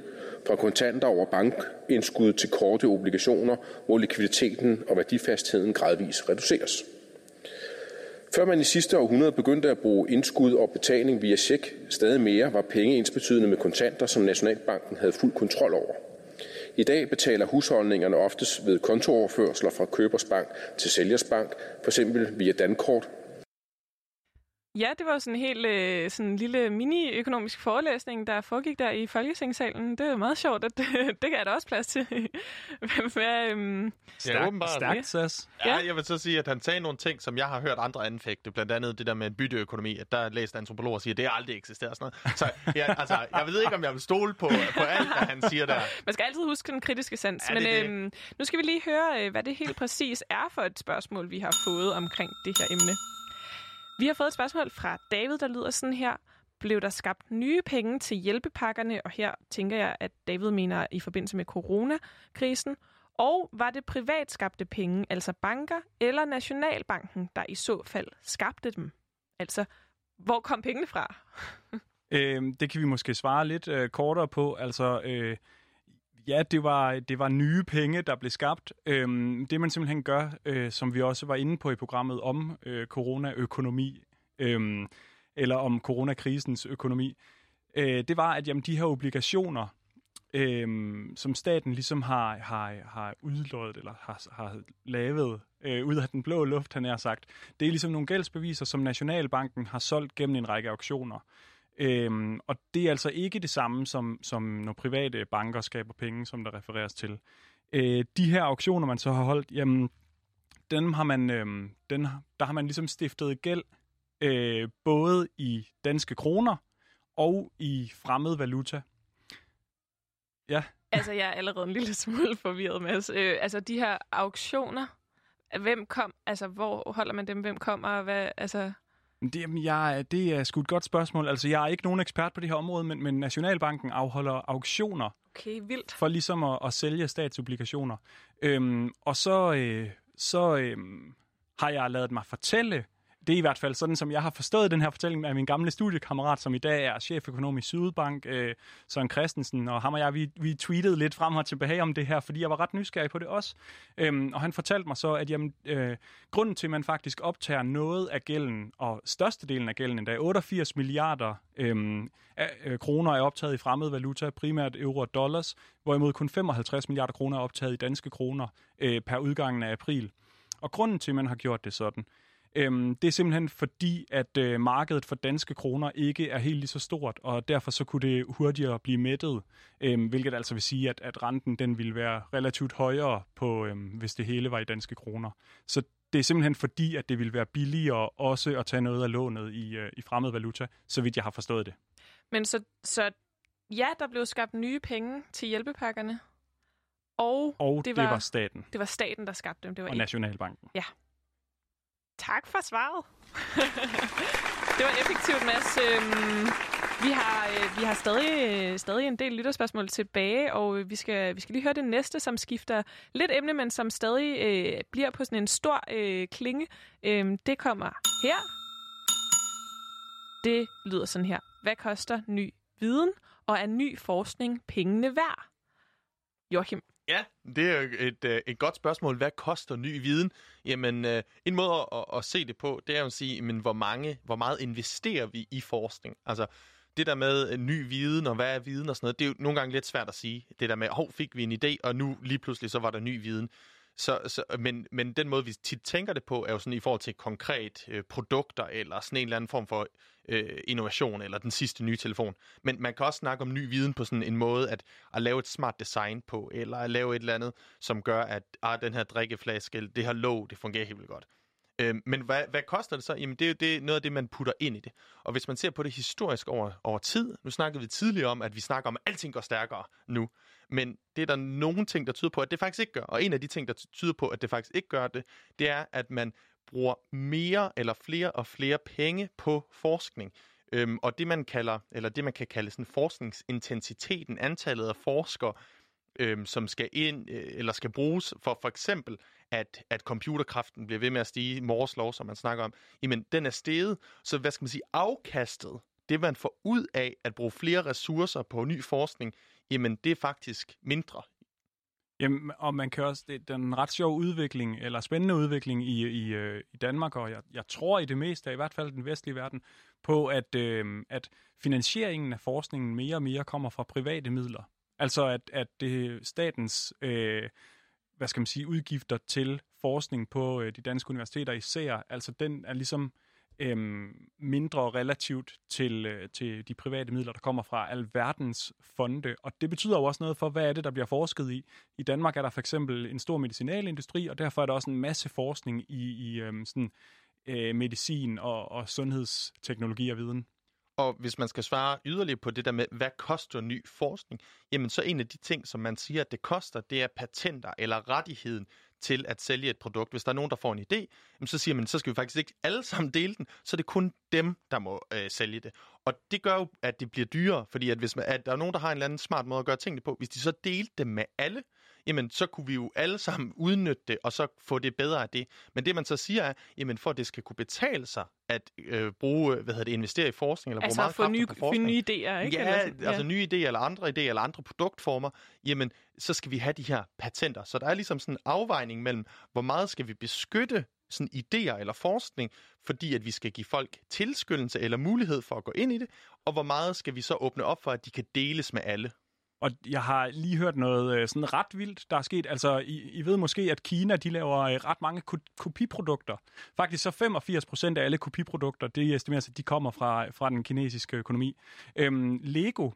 fra kontanter over bankindskud til korte obligationer, hvor likviditeten og værdifastheden gradvist reduceres. Før man i sidste århundrede begyndte at bruge indskud og betaling via check stadig mere, var penge ensbetydende med kontanter, som Nationalbanken havde fuld kontrol over. I dag betaler husholdningerne oftest ved kontooverførsler fra købers bank til sælgers bank, f.eks. via Dankort Ja, det var sådan en helt øh, sådan en lille mini-økonomisk forelæsning, der foregik der i Folketingssalen. Det er jo meget sjovt, at det, det kan jeg da også plads til. Hvad, øhm... Ja, åbenbart. Stærkt, Sas. Ja, jeg vil så sige, at han sagde nogle ting, som jeg har hørt andre anfægte. Blandt andet det der med bytteøkonomi, at der læste antropologer siger, at det aldrig eksisterer. Sådan noget. Så ja, altså, jeg ved ikke, om jeg vil stole på, på alt, hvad han siger der. Man skal altid huske den kritiske sans. Ja, Men det er det. øhm, nu skal vi lige høre, øh, hvad det helt præcis er for et spørgsmål, vi har fået omkring det her emne. Vi har fået et spørgsmål fra David, der lyder sådan her. Blev der skabt nye penge til hjælpepakkerne? Og her tænker jeg, at David mener i forbindelse med coronakrisen. Og var det privat skabte penge, altså banker eller Nationalbanken, der i så fald skabte dem? Altså, hvor kom pengene fra? Øh, det kan vi måske svare lidt øh, kortere på. Altså, øh, ja, det var, det var nye penge, der blev skabt. Øhm, det man simpelthen gør, øh, som vi også var inde på i programmet om øh, coronaøkonomi, øh, eller om coronakrisens økonomi, øh, det var, at jamen, de her obligationer, øh, som staten ligesom har, har, har udlået eller har, har lavet øh, ud af den blå luft, han har sagt, det er ligesom nogle gældsbeviser, som Nationalbanken har solgt gennem en række auktioner. Øhm, og det er altså ikke det samme, som, som når private banker skaber penge, som der refereres til. Øh, de her auktioner, man så har holdt, jamen, den har man, øhm, den, der har man ligesom stiftet gæld, øh, både i danske kroner og i fremmed valuta. Ja, Altså, jeg er allerede en lille smule forvirret, Mads. Øh, altså, de her auktioner, hvem kom, altså, hvor holder man dem, hvem kommer, og hvad, altså... Det, jamen, jeg, det er sgu et godt spørgsmål. Altså, jeg er ikke nogen ekspert på det her område, men, men Nationalbanken afholder auktioner Okay, vildt. for ligesom at, at sælge statsobligationer. Øhm, og så, øh, så øhm, har jeg lavet mig fortælle, det er i hvert fald sådan, som jeg har forstået den her fortælling af min gamle studiekammerat, som i dag er cheføkonom i Sydbank, øh, Søren Christensen, og ham og jeg, vi, vi tweetede lidt frem og tilbage om det her, fordi jeg var ret nysgerrig på det også. Øhm, og han fortalte mig så, at jamen, øh, grunden til, at man faktisk optager noget af gælden, og størstedelen af gælden endda, 88 milliarder øh, af, øh, kroner er optaget i fremmed valuta, primært euro og dollars, hvorimod kun 55 milliarder kroner er optaget i danske kroner øh, per udgangen af april. Og grunden til, at man har gjort det sådan, øhm, det er simpelthen fordi, at øh, markedet for danske kroner ikke er helt lige så stort, og derfor så kunne det hurtigere blive mættet, øhm, hvilket altså vil sige, at, at renten den ville være relativt højere, på, øhm, hvis det hele var i danske kroner. Så det er simpelthen fordi, at det ville være billigere også at tage noget af lånet i, øh, i fremmed valuta, så vidt jeg har forstået det. Men så, så ja, der blev skabt nye penge til hjælpepakkerne. Og, Og det var, det var staten det var staten, der skabte dem. Det var og ikke Nationalbanken. Ja. Tak for svaret. det var effektivt, Mads. Øhm, vi har, øh, vi har stadig, stadig en del lytterspørgsmål tilbage, og vi skal, vi skal lige høre det næste, som skifter lidt emne, men som stadig øh, bliver på sådan en stor øh, klinge. Øhm, det kommer her. Det lyder sådan her. Hvad koster ny viden, og er ny forskning pengene værd? Joachim, Ja, det er jo et, øh, et godt spørgsmål. Hvad koster ny viden? Jamen, øh, en måde at, at, se det på, det er jo at sige, men hvor, mange, hvor meget investerer vi i forskning? Altså, det der med øh, ny viden, og hvad er viden og sådan noget, det er jo nogle gange lidt svært at sige. Det der med, hov, fik vi en idé, og nu lige pludselig så var der ny viden. Så, så, men, men den måde, vi tit tænker det på, er jo sådan i forhold til konkret øh, produkter, eller sådan en eller anden form for øh, innovation, eller den sidste nye telefon. Men man kan også snakke om ny viden på sådan en måde, at, at lave et smart design på, eller at lave et eller andet, som gør, at ah, den her drikkeflaske, det her låg, det fungerer helt vildt godt. Øh, men hvad, hvad koster det så? Jamen, det er jo det, noget af det, man putter ind i det. Og hvis man ser på det historisk over, over tid, nu snakkede vi tidligere om, at vi snakker om, at alting går stærkere nu. Men det er der nogle ting, der tyder på, at det faktisk ikke gør. Og en af de ting, der tyder på, at det faktisk ikke gør det, det er, at man bruger mere eller flere og flere penge på forskning. Øhm, og det man kalder, eller det man kan kalde sådan forskningsintensiteten, antallet af forskere, øhm, som skal ind øh, eller skal bruges for for eksempel at, at computerkraften bliver ved med at stige, Moore's lov, som man snakker om, jamen den er steget, så hvad skal man sige, afkastet, det man får ud af at bruge flere ressourcer på ny forskning, jamen det er faktisk mindre. Jamen, og man kan også, det, den ret sjov udvikling, eller spændende udvikling i, i, øh, i Danmark, og jeg, jeg tror i det meste, i hvert fald den vestlige verden, på at, øh, at finansieringen af forskningen mere og mere kommer fra private midler. Altså at, at det statens øh, hvad skal man sige, udgifter til forskning på øh, de danske universiteter især, altså den er ligesom øhm, mindre relativt til, øh, til de private midler, der kommer fra alverdens fonde. Og det betyder jo også noget for, hvad er det, der bliver forsket i. I Danmark er der for eksempel en stor medicinalindustri, og derfor er der også en masse forskning i, i øhm, sådan, øh, medicin og, og sundhedsteknologi og viden. Og hvis man skal svare yderligere på det der med, hvad koster ny forskning, jamen så en af de ting, som man siger, at det koster, det er patenter eller rettigheden til at sælge et produkt. Hvis der er nogen, der får en idé, jamen så siger man, så skal vi faktisk ikke alle sammen dele den, så er det kun dem, der må øh, sælge det. Og det gør jo, at det bliver dyrere, fordi at hvis man, at der er nogen, der har en eller anden smart måde at gøre tingene på, hvis de så delte det med alle, jamen så kunne vi jo alle sammen udnytte det, og så få det bedre af det. Men det man så siger er, jamen for at det skal kunne betale sig at øh, bruge, hvad hedder det, investere i forskning, eller altså bruge meget få nye, på forskning. nye idéer, ikke? Ja, eller altså nye idéer, eller andre idéer, eller andre produktformer, jamen så skal vi have de her patenter. Så der er ligesom sådan en afvejning mellem, hvor meget skal vi beskytte sådan idéer eller forskning, fordi at vi skal give folk tilskyndelse eller mulighed for at gå ind i det, og hvor meget skal vi så åbne op for, at de kan deles med alle. Og jeg har lige hørt noget øh, sådan ret vildt, der er sket. Altså, I, I ved måske, at Kina de laver øh, ret mange ko- kopiprodukter. Faktisk så 85 procent af alle kopiprodukter, det estimeres, at de kommer fra, fra den kinesiske økonomi. Øhm, Lego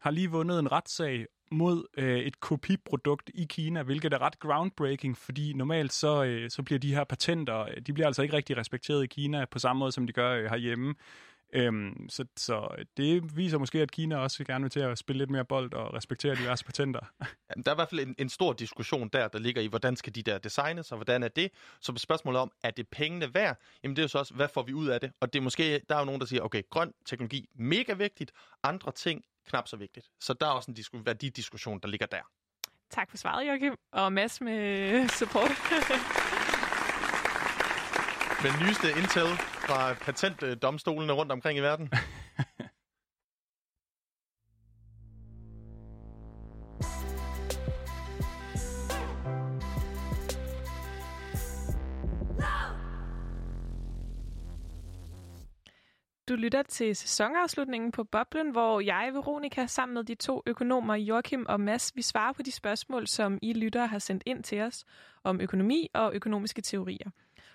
har lige vundet en retssag mod øh, et kopiprodukt i Kina, hvilket er ret groundbreaking, fordi normalt så, øh, så bliver de her patenter, de bliver altså ikke rigtig respekteret i Kina på samme måde, som de gør øh, herhjemme. Øhm, så, så det viser måske, at Kina også gerne vil til at spille lidt mere bold og respektere diverse patenter. Der er i hvert fald en, en stor diskussion der, der ligger i, hvordan skal de der designes, og hvordan er det? Så spørgsmålet om, er det pengene værd? Jamen det er jo så også, hvad får vi ud af det? Og det er måske, der er jo nogen, der siger, okay, grøn teknologi, mega vigtigt, andre ting, knap så vigtigt. Så der er også en disku- værdidiskussion, der ligger der. Tak for svaret, Joachim, og Mads med support. Den nyeste intel fra patentdomstolene rundt omkring i verden. Du lytter til sæsonafslutningen på Boblen, hvor jeg, Veronika, sammen med de to økonomer, Joachim og Mads, vi svarer på de spørgsmål, som I lyttere har sendt ind til os om økonomi og økonomiske teorier.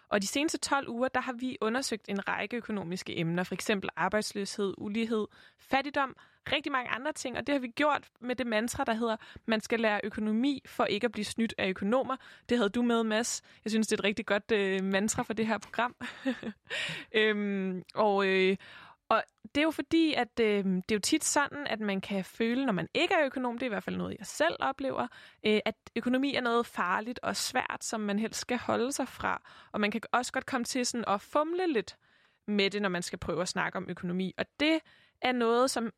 Og de seneste 12 uger, der har vi undersøgt en række økonomiske emner, for eksempel arbejdsløshed, ulighed, fattigdom, rigtig mange andre ting, og det har vi gjort med det mantra, der hedder, man skal lære økonomi for ikke at blive snydt af økonomer. Det havde du med, Mads. Jeg synes, det er et rigtig godt øh, mantra for det her program. øhm, og, øh, og det er jo fordi, at øh, det er jo tit sådan, at man kan føle, når man ikke er økonom, det er i hvert fald noget, jeg selv oplever, øh, at økonomi er noget farligt og svært, som man helst skal holde sig fra. Og man kan også godt komme til sådan at fumle lidt med det, når man skal prøve at snakke om økonomi. Og det er noget, som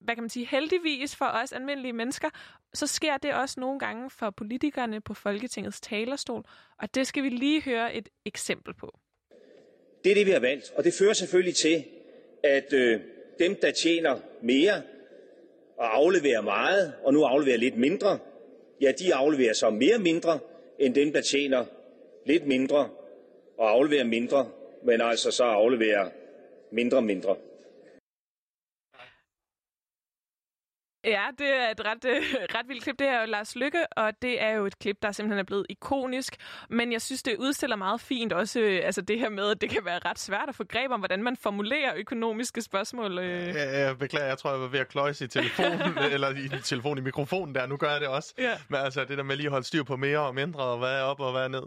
hvad kan man sige, heldigvis for os almindelige mennesker, så sker det også nogle gange for politikerne på Folketingets talerstol, og det skal vi lige høre et eksempel på. Det er det, vi har valgt, og det fører selvfølgelig til, at øh, dem, der tjener mere og afleverer meget, og nu afleverer lidt mindre, ja, de afleverer så mere mindre, end dem, der tjener lidt mindre og afleverer mindre, men altså så afleverer mindre mindre. Ja, det er et ret, øh, ret vildt klip. Det er jo Lars Lykke, og det er jo et klip, der simpelthen er blevet ikonisk. Men jeg synes, det udstiller meget fint også øh, altså det her med, at det kan være ret svært at få greb om, hvordan man formulerer økonomiske spørgsmål. Øh. Ja, jeg beklager, jeg tror, jeg var ved at kløjse i telefonen, eller i telefonen i mikrofonen der. Nu gør jeg det også. Ja. Men altså, det der med lige at holde styr på mere og mindre, og hvad er op og hvad er ned.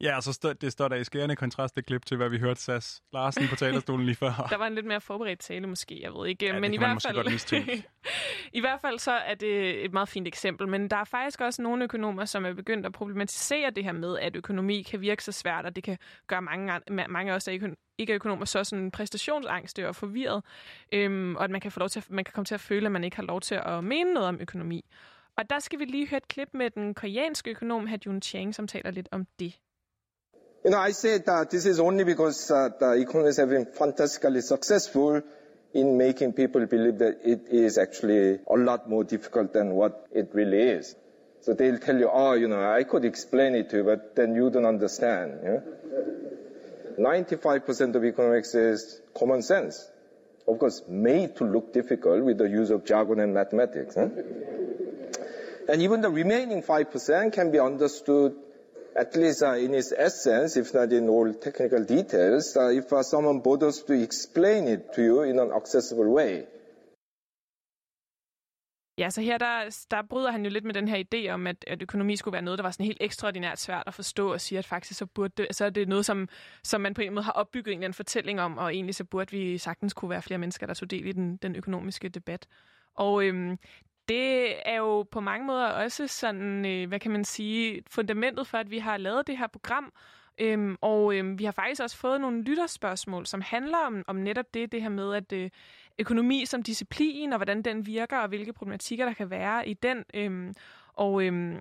Ja, så stå, det står der i skærende kontrast det klip til, hvad vi hørte Sas Larsen på talerstolen lige før. Der var en lidt mere forberedt tale måske, jeg ved ikke. Ja, men i hvert fald. I hvert fald så er det et meget fint eksempel, men der er faktisk også nogle økonomer, som er begyndt at problematisere det her med, at økonomi kan virke så svært, og det kan gøre mange, an- mange af os, der ikke er økonomer, så sådan præstationsangste og forvirret, øhm, og at man kan, få lov til at, man kan komme til at føle, at man ikke har lov til at mene noget om økonomi. Og der skal vi lige høre et klip med den koreanske økonom Hadjun Chang, som taler lidt om det. You know, I say that this is only because uh, the economists have been fantastically successful in making people believe that it is actually a lot more difficult than what it really is. So they'll tell you, oh, you know, I could explain it to you, but then you don't understand. Know? 95% of economics is common sense. Of course, made to look difficult with the use of jargon and mathematics. Huh? And even the remaining 5% can be understood at least uh, in its essence, if not in all technical details, uh, if uh, someone bothers to explain it to you in an accessible way. Ja, så her der, der bryder han jo lidt med den her idé om, at, at økonomi skulle være noget, der var sådan helt ekstraordinært svært at forstå, og siger, at faktisk så, burde det, så er det noget, som, som man på en måde har opbygget en eller anden fortælling om, og egentlig så burde vi sagtens kunne være flere mennesker, der tog del i den, den økonomiske debat. Og øhm, det er jo på mange måder også sådan, øh, hvad kan man sige, fundamentet for, at vi har lavet det her program. Øhm, og øhm, vi har faktisk også fået nogle lytterspørgsmål, som handler om, om netop det, det her med, at øh, økonomi som disciplin, og hvordan den virker, og hvilke problematikker, der kan være i den. Øhm, og øhm,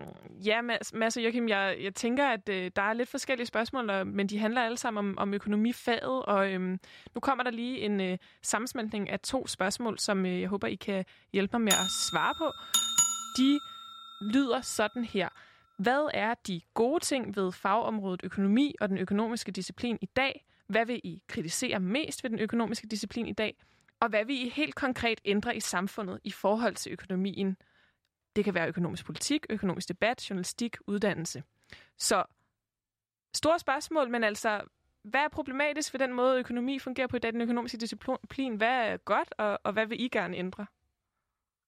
ja, Mads og Joachim, jeg, jeg tænker, at øh, der er lidt forskellige spørgsmål, og, men de handler alle sammen om, om økonomifaget, og øhm, nu kommer der lige en øh, sammensmeltning af to spørgsmål, som øh, jeg håber, I kan hjælpe mig med at svare på. De lyder sådan her. Hvad er de gode ting ved fagområdet økonomi og den økonomiske disciplin i dag? Hvad vil I kritisere mest ved den økonomiske disciplin i dag? Og hvad vil I helt konkret ændre i samfundet i forhold til økonomien? Det kan være økonomisk politik, økonomisk debat, journalistik, uddannelse. Så store spørgsmål, men altså, hvad er problematisk ved den måde, økonomi fungerer på i dag, den økonomiske disciplin? Hvad er godt, og, og hvad vil I gerne ændre?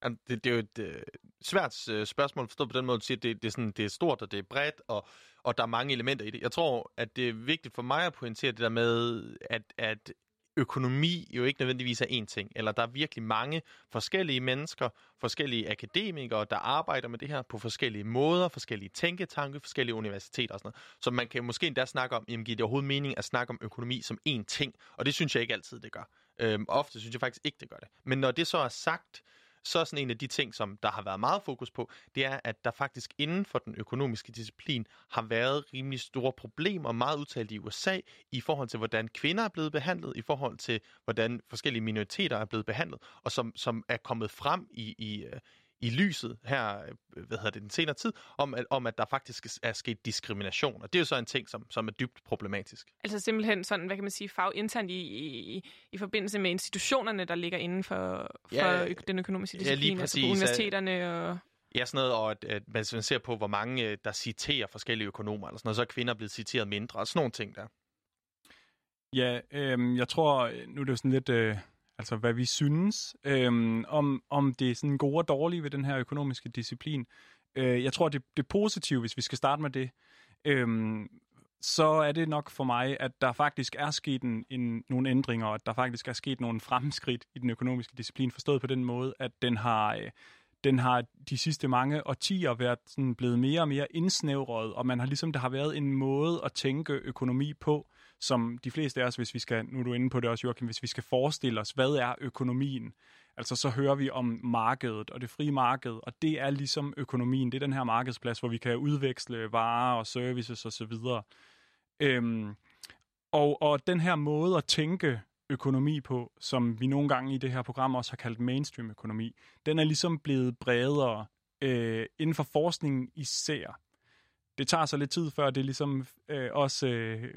Det, det er jo et øh, svært øh, spørgsmål forstået på den måde, at du siger, at det, det, er sådan, det er stort, og det er bredt, og, og der er mange elementer i det. Jeg tror, at det er vigtigt for mig at pointere det der med, at, at økonomi jo ikke nødvendigvis er én ting, eller der er virkelig mange forskellige mennesker, forskellige akademikere, der arbejder med det her på forskellige måder, forskellige tænketanke, forskellige universiteter og sådan noget. Så man kan måske endda snakke om, jamen giver det overhovedet mening at snakke om økonomi som én ting, og det synes jeg ikke altid, det gør. Øhm, ofte synes jeg faktisk ikke, det gør det. Men når det så er sagt, så er sådan en af de ting, som der har været meget fokus på, det er, at der faktisk inden for den økonomiske disciplin har været rimelig store problemer, meget udtalt i USA, i forhold til, hvordan kvinder er blevet behandlet, i forhold til, hvordan forskellige minoriteter er blevet behandlet, og som, som er kommet frem i, i, øh, i lyset her, hvad hedder det, den senere tid, om at, om at der faktisk er sket diskrimination. Og det er jo så en ting, som, som er dybt problematisk. Altså simpelthen sådan, hvad kan man sige, faginternt i, i, i forbindelse med institutionerne, der ligger inden for, for Ja, den økonomiske disciplin, ja, lige altså på præcis. universiteterne og... Ja, sådan noget, og at, at man ser på, hvor mange øh, der citerer forskellige økonomer, eller sådan noget, så er kvinder blevet citeret mindre, og sådan nogle ting der. Ja, øh, jeg tror, nu er det jo sådan lidt, øh, altså hvad vi synes, øhm, om, om det er sådan gode og dårlige ved den her økonomiske disciplin. Øh, jeg tror, det, det positive, hvis vi skal starte med det, øhm, så er det nok for mig, at der faktisk er sket en, en, nogle ændringer, og at der faktisk er sket nogle fremskridt i den økonomiske disciplin, forstået på den måde, at den har... Øh, den har de sidste mange årtier været sådan blevet mere og mere indsnævret, og man har ligesom, der har været en måde at tænke økonomi på, som de fleste af os, hvis vi skal, nu er du inde på det også, Joachim, hvis vi skal forestille os, hvad er økonomien? Altså så hører vi om markedet og det frie marked, og det er ligesom økonomien. Det er den her markedsplads, hvor vi kan udveksle varer og services osv. Øhm, og, og den her måde at tænke økonomi på, som vi nogle gange i det her program også har kaldt mainstream økonomi, den er ligesom blevet bredere øh, inden for forskningen især. Det tager så lidt tid, før det ligesom øh, også, øh,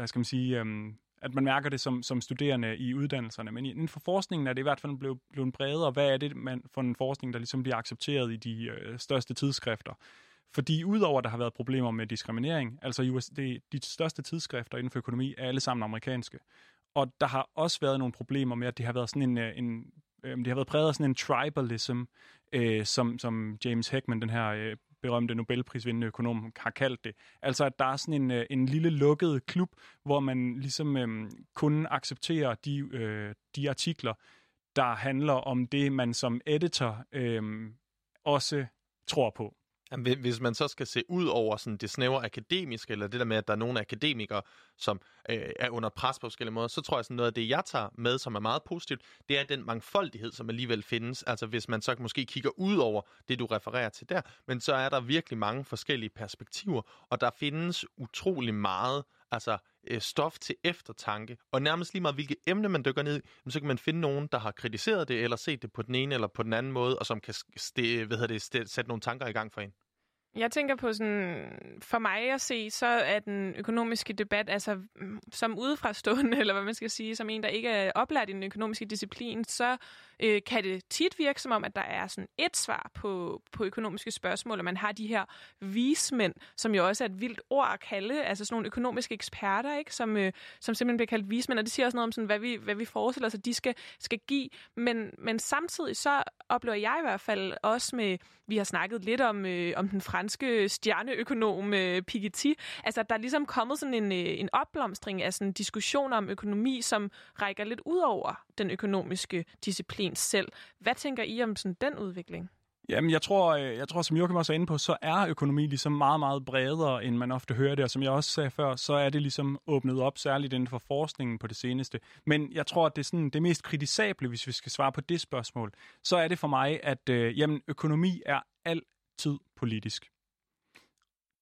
hvad skal man sige, øhm, at man mærker det som, som studerende i uddannelserne. Men inden for forskningen er det i hvert fald blevet, blevet bredere. Hvad er det man, for en forskning, der ligesom bliver accepteret i de øh, største tidsskrifter? Fordi udover at der har været problemer med diskriminering, altså US, det, de største tidsskrifter inden for økonomi er alle sammen amerikanske. Og der har også været nogle problemer med, at det har været sådan en, øh, en øh, det har været præget af sådan en tribalism, øh, som, som James Heckman, den her øh, berømte Nobelprisvindende økonom har kaldt det. Altså, at der er sådan en, øh, en lille lukket klub, hvor man ligesom øh, kun accepterer de, øh, de artikler, der handler om det, man som editor øh, også tror på. Jamen, Hvis man så skal se ud over sådan det snævre akademiske, eller det der med, at der er nogle akademikere, som øh, er under pres på forskellige måder, så tror jeg, sådan noget af det, jeg tager med, som er meget positivt, det er den mangfoldighed, som alligevel findes. Altså hvis man så måske kigger ud over det, du refererer til der, men så er der virkelig mange forskellige perspektiver, og der findes utrolig meget altså øh, stof til eftertanke, og nærmest lige meget hvilket emne man dykker ned i, så kan man finde nogen, der har kritiseret det, eller set det på den ene eller på den anden måde, og som kan st- hvad hedder det, st- sætte nogle tanker i gang for en. Jeg tænker på sådan, for mig at se, så er den økonomiske debat, altså mm, som udefrastående, eller hvad man skal sige, som en, der ikke er oplært i den økonomiske disciplin, så øh, kan det tit virke som om, at der er sådan et svar på, på økonomiske spørgsmål, og man har de her vismænd, som jo også er et vildt ord at kalde, altså sådan nogle økonomiske eksperter, ikke? Som, øh, som simpelthen bliver kaldt vismænd, og det siger også noget om, sådan, hvad, vi, hvad vi forestiller os, at de skal, skal give. Men, men samtidig så oplever jeg i hvert fald også med, vi har snakket lidt om, øh, om den franske stjerneøkonom øh, Piketty, altså der er ligesom kommet sådan en, øh, en opblomstring af sådan diskussioner om økonomi, som rækker lidt ud over den økonomiske disciplin selv. Hvad tænker I om sådan den udvikling? Jamen, jeg tror, øh, jeg tror, som Joachim også er inde på, så er økonomi ligesom meget, meget bredere, end man ofte hører det. Og som jeg også sagde før, så er det ligesom åbnet op, særligt inden for forskningen på det seneste. Men jeg tror, at det er sådan det mest kritisable, hvis vi skal svare på det spørgsmål, så er det for mig, at øh, jamen, økonomi er altid politisk.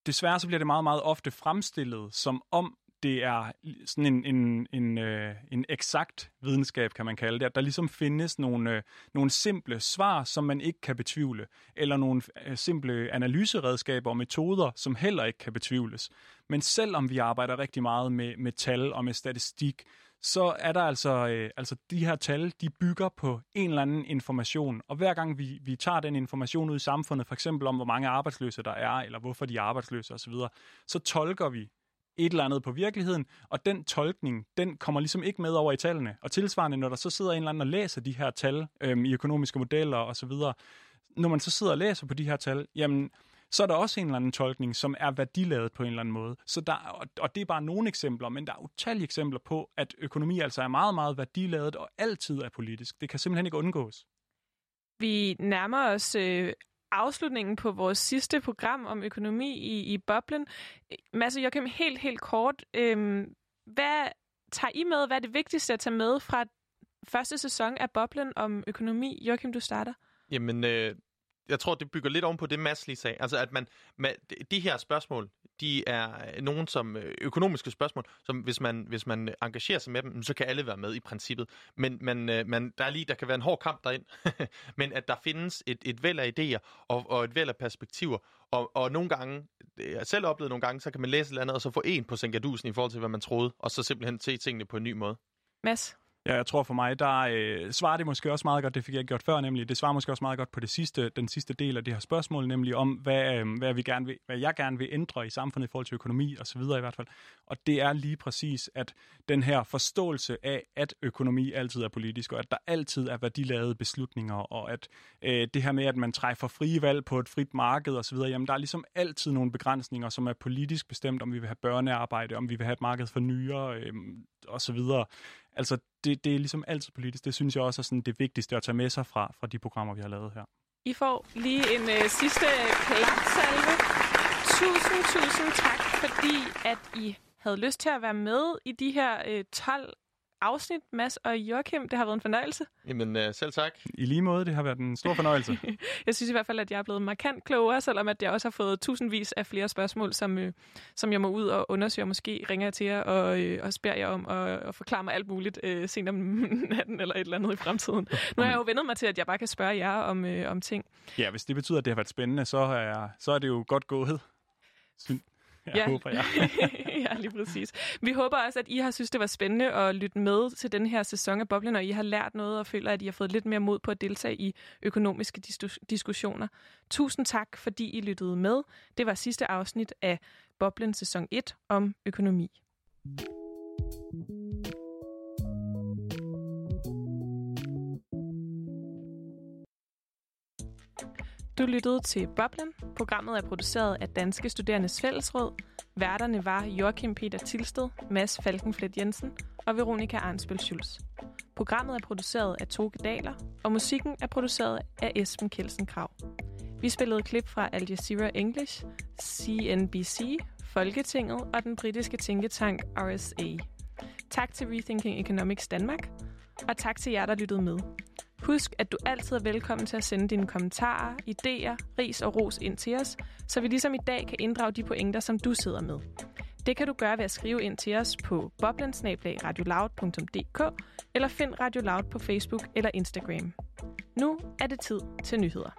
Desværre så bliver det meget, meget ofte fremstillet, som om det er sådan en, en, en, øh, en eksakt videnskab, kan man kalde det, at der ligesom findes nogle, øh, nogle simple svar, som man ikke kan betvivle, eller nogle øh, simple analyseredskaber og metoder, som heller ikke kan betvivles. Men selvom vi arbejder rigtig meget med, med tal og med statistik, så er der altså, øh, altså de her tal, de bygger på en eller anden information. Og hver gang vi, vi tager den information ud i samfundet, for eksempel om, hvor mange arbejdsløse der er, eller hvorfor de er arbejdsløse osv., så tolker vi et eller andet på virkeligheden, og den tolkning, den kommer ligesom ikke med over i tallene. Og tilsvarende, når der så sidder en eller anden og læser de her tal øhm, i økonomiske modeller osv., når man så sidder og læser på de her tal, jamen, så er der også en eller anden tolkning, som er værdiladet på en eller anden måde. Så der, og det er bare nogle eksempler, men der er utallige eksempler på, at økonomi altså er meget, meget værdiladet og altid er politisk. Det kan simpelthen ikke undgås. Vi nærmer os øh, afslutningen på vores sidste program om økonomi i, i boblen. Mads og Joachim, helt, helt kort. Øhm, hvad tager I med? Hvad er det vigtigste at tage med fra første sæson af boblen om økonomi? Joachim, du starter. Jamen, øh, jeg tror, det bygger lidt oven på det, Mads lige sagde. Altså, at man, med de her spørgsmål, de er øh, nogen som øh, økonomiske spørgsmål, som hvis man, hvis man engagerer sig med dem, så kan alle være med i princippet. Men man, øh, man, der er lige, der kan være en hård kamp derind, men at der findes et, et væld af idéer og, og et væld af perspektiver. Og, og nogle gange, jeg har selv oplevet nogle gange, så kan man læse et eller andet, og så få en på Sengadusen i forhold til, hvad man troede, og så simpelthen se tingene på en ny måde. Mads? Ja, jeg tror for mig, der øh, svarer det måske også meget godt, det fik jeg gjort før, nemlig, det svarer måske også meget godt på det sidste, den sidste del af det her spørgsmål, nemlig om, hvad, øh, hvad, vi gerne vil, hvad jeg gerne vil ændre i samfundet i forhold til økonomi og så videre i hvert fald. Og det er lige præcis, at den her forståelse af, at økonomi altid er politisk, og at der altid er værdilavede beslutninger, og at øh, det her med, at man træffer frie valg på et frit marked og så videre, jamen der er ligesom altid nogle begrænsninger, som er politisk bestemt, om vi vil have børnearbejde, om vi vil have et marked for nyere øh, og så videre. Altså, det, det er ligesom altid politisk. Det synes jeg også er sådan det vigtigste at tage med sig fra, fra de programmer, vi har lavet her. I får lige en øh, sidste klapsalve. Tusind, tusind tak, fordi at I havde lyst til at være med i de her øh, 12 afsnit, Mads og Joachim. Det har været en fornøjelse. Jamen, øh, selv tak. I lige måde, det har været en stor fornøjelse. jeg synes i hvert fald, at jeg er blevet markant klogere, selvom at jeg også har fået tusindvis af flere spørgsmål, som, øh, som jeg må ud og undersøge. Måske ringer jeg til jer og, øh, og spørger jer om og, og forklare mig alt muligt øh, senere om natten eller et eller andet i fremtiden. Nu har jeg jo vendet mig til, at jeg bare kan spørge jer om, øh, om ting. Ja, hvis det betyder, at det har været spændende, så er, så er det jo godt gået. Syn jeg ja. håber jeg. ja, lige præcis. Vi håber også, at I har synes, det var spændende at lytte med til den her sæson af Boblen, og I har lært noget og føler, at I har fået lidt mere mod på at deltage i økonomiske dis- diskussioner. Tusind tak, fordi I lyttede med. Det var sidste afsnit af Boblen sæson 1 om økonomi. Du lyttede til Boblen. Programmet er produceret af Danske Studerendes Fællesråd. Værterne var Joachim Peter Tilsted, Mads Falkenflet Jensen og Veronika Arnsbøl Schulz. Programmet er produceret af Toge Daler, og musikken er produceret af Esben Kelsen Krav. Vi spillede klip fra Al Jazeera English, CNBC, Folketinget og den britiske tænketank RSA. Tak til Rethinking Economics Danmark, og tak til jer, der lyttede med. Husk, at du altid er velkommen til at sende dine kommentarer, idéer, ris og ros ind til os, så vi ligesom i dag kan inddrage de pointer, som du sidder med. Det kan du gøre ved at skrive ind til os på boblensnablagradioloud.dk eller find Radio Loud på Facebook eller Instagram. Nu er det tid til nyheder.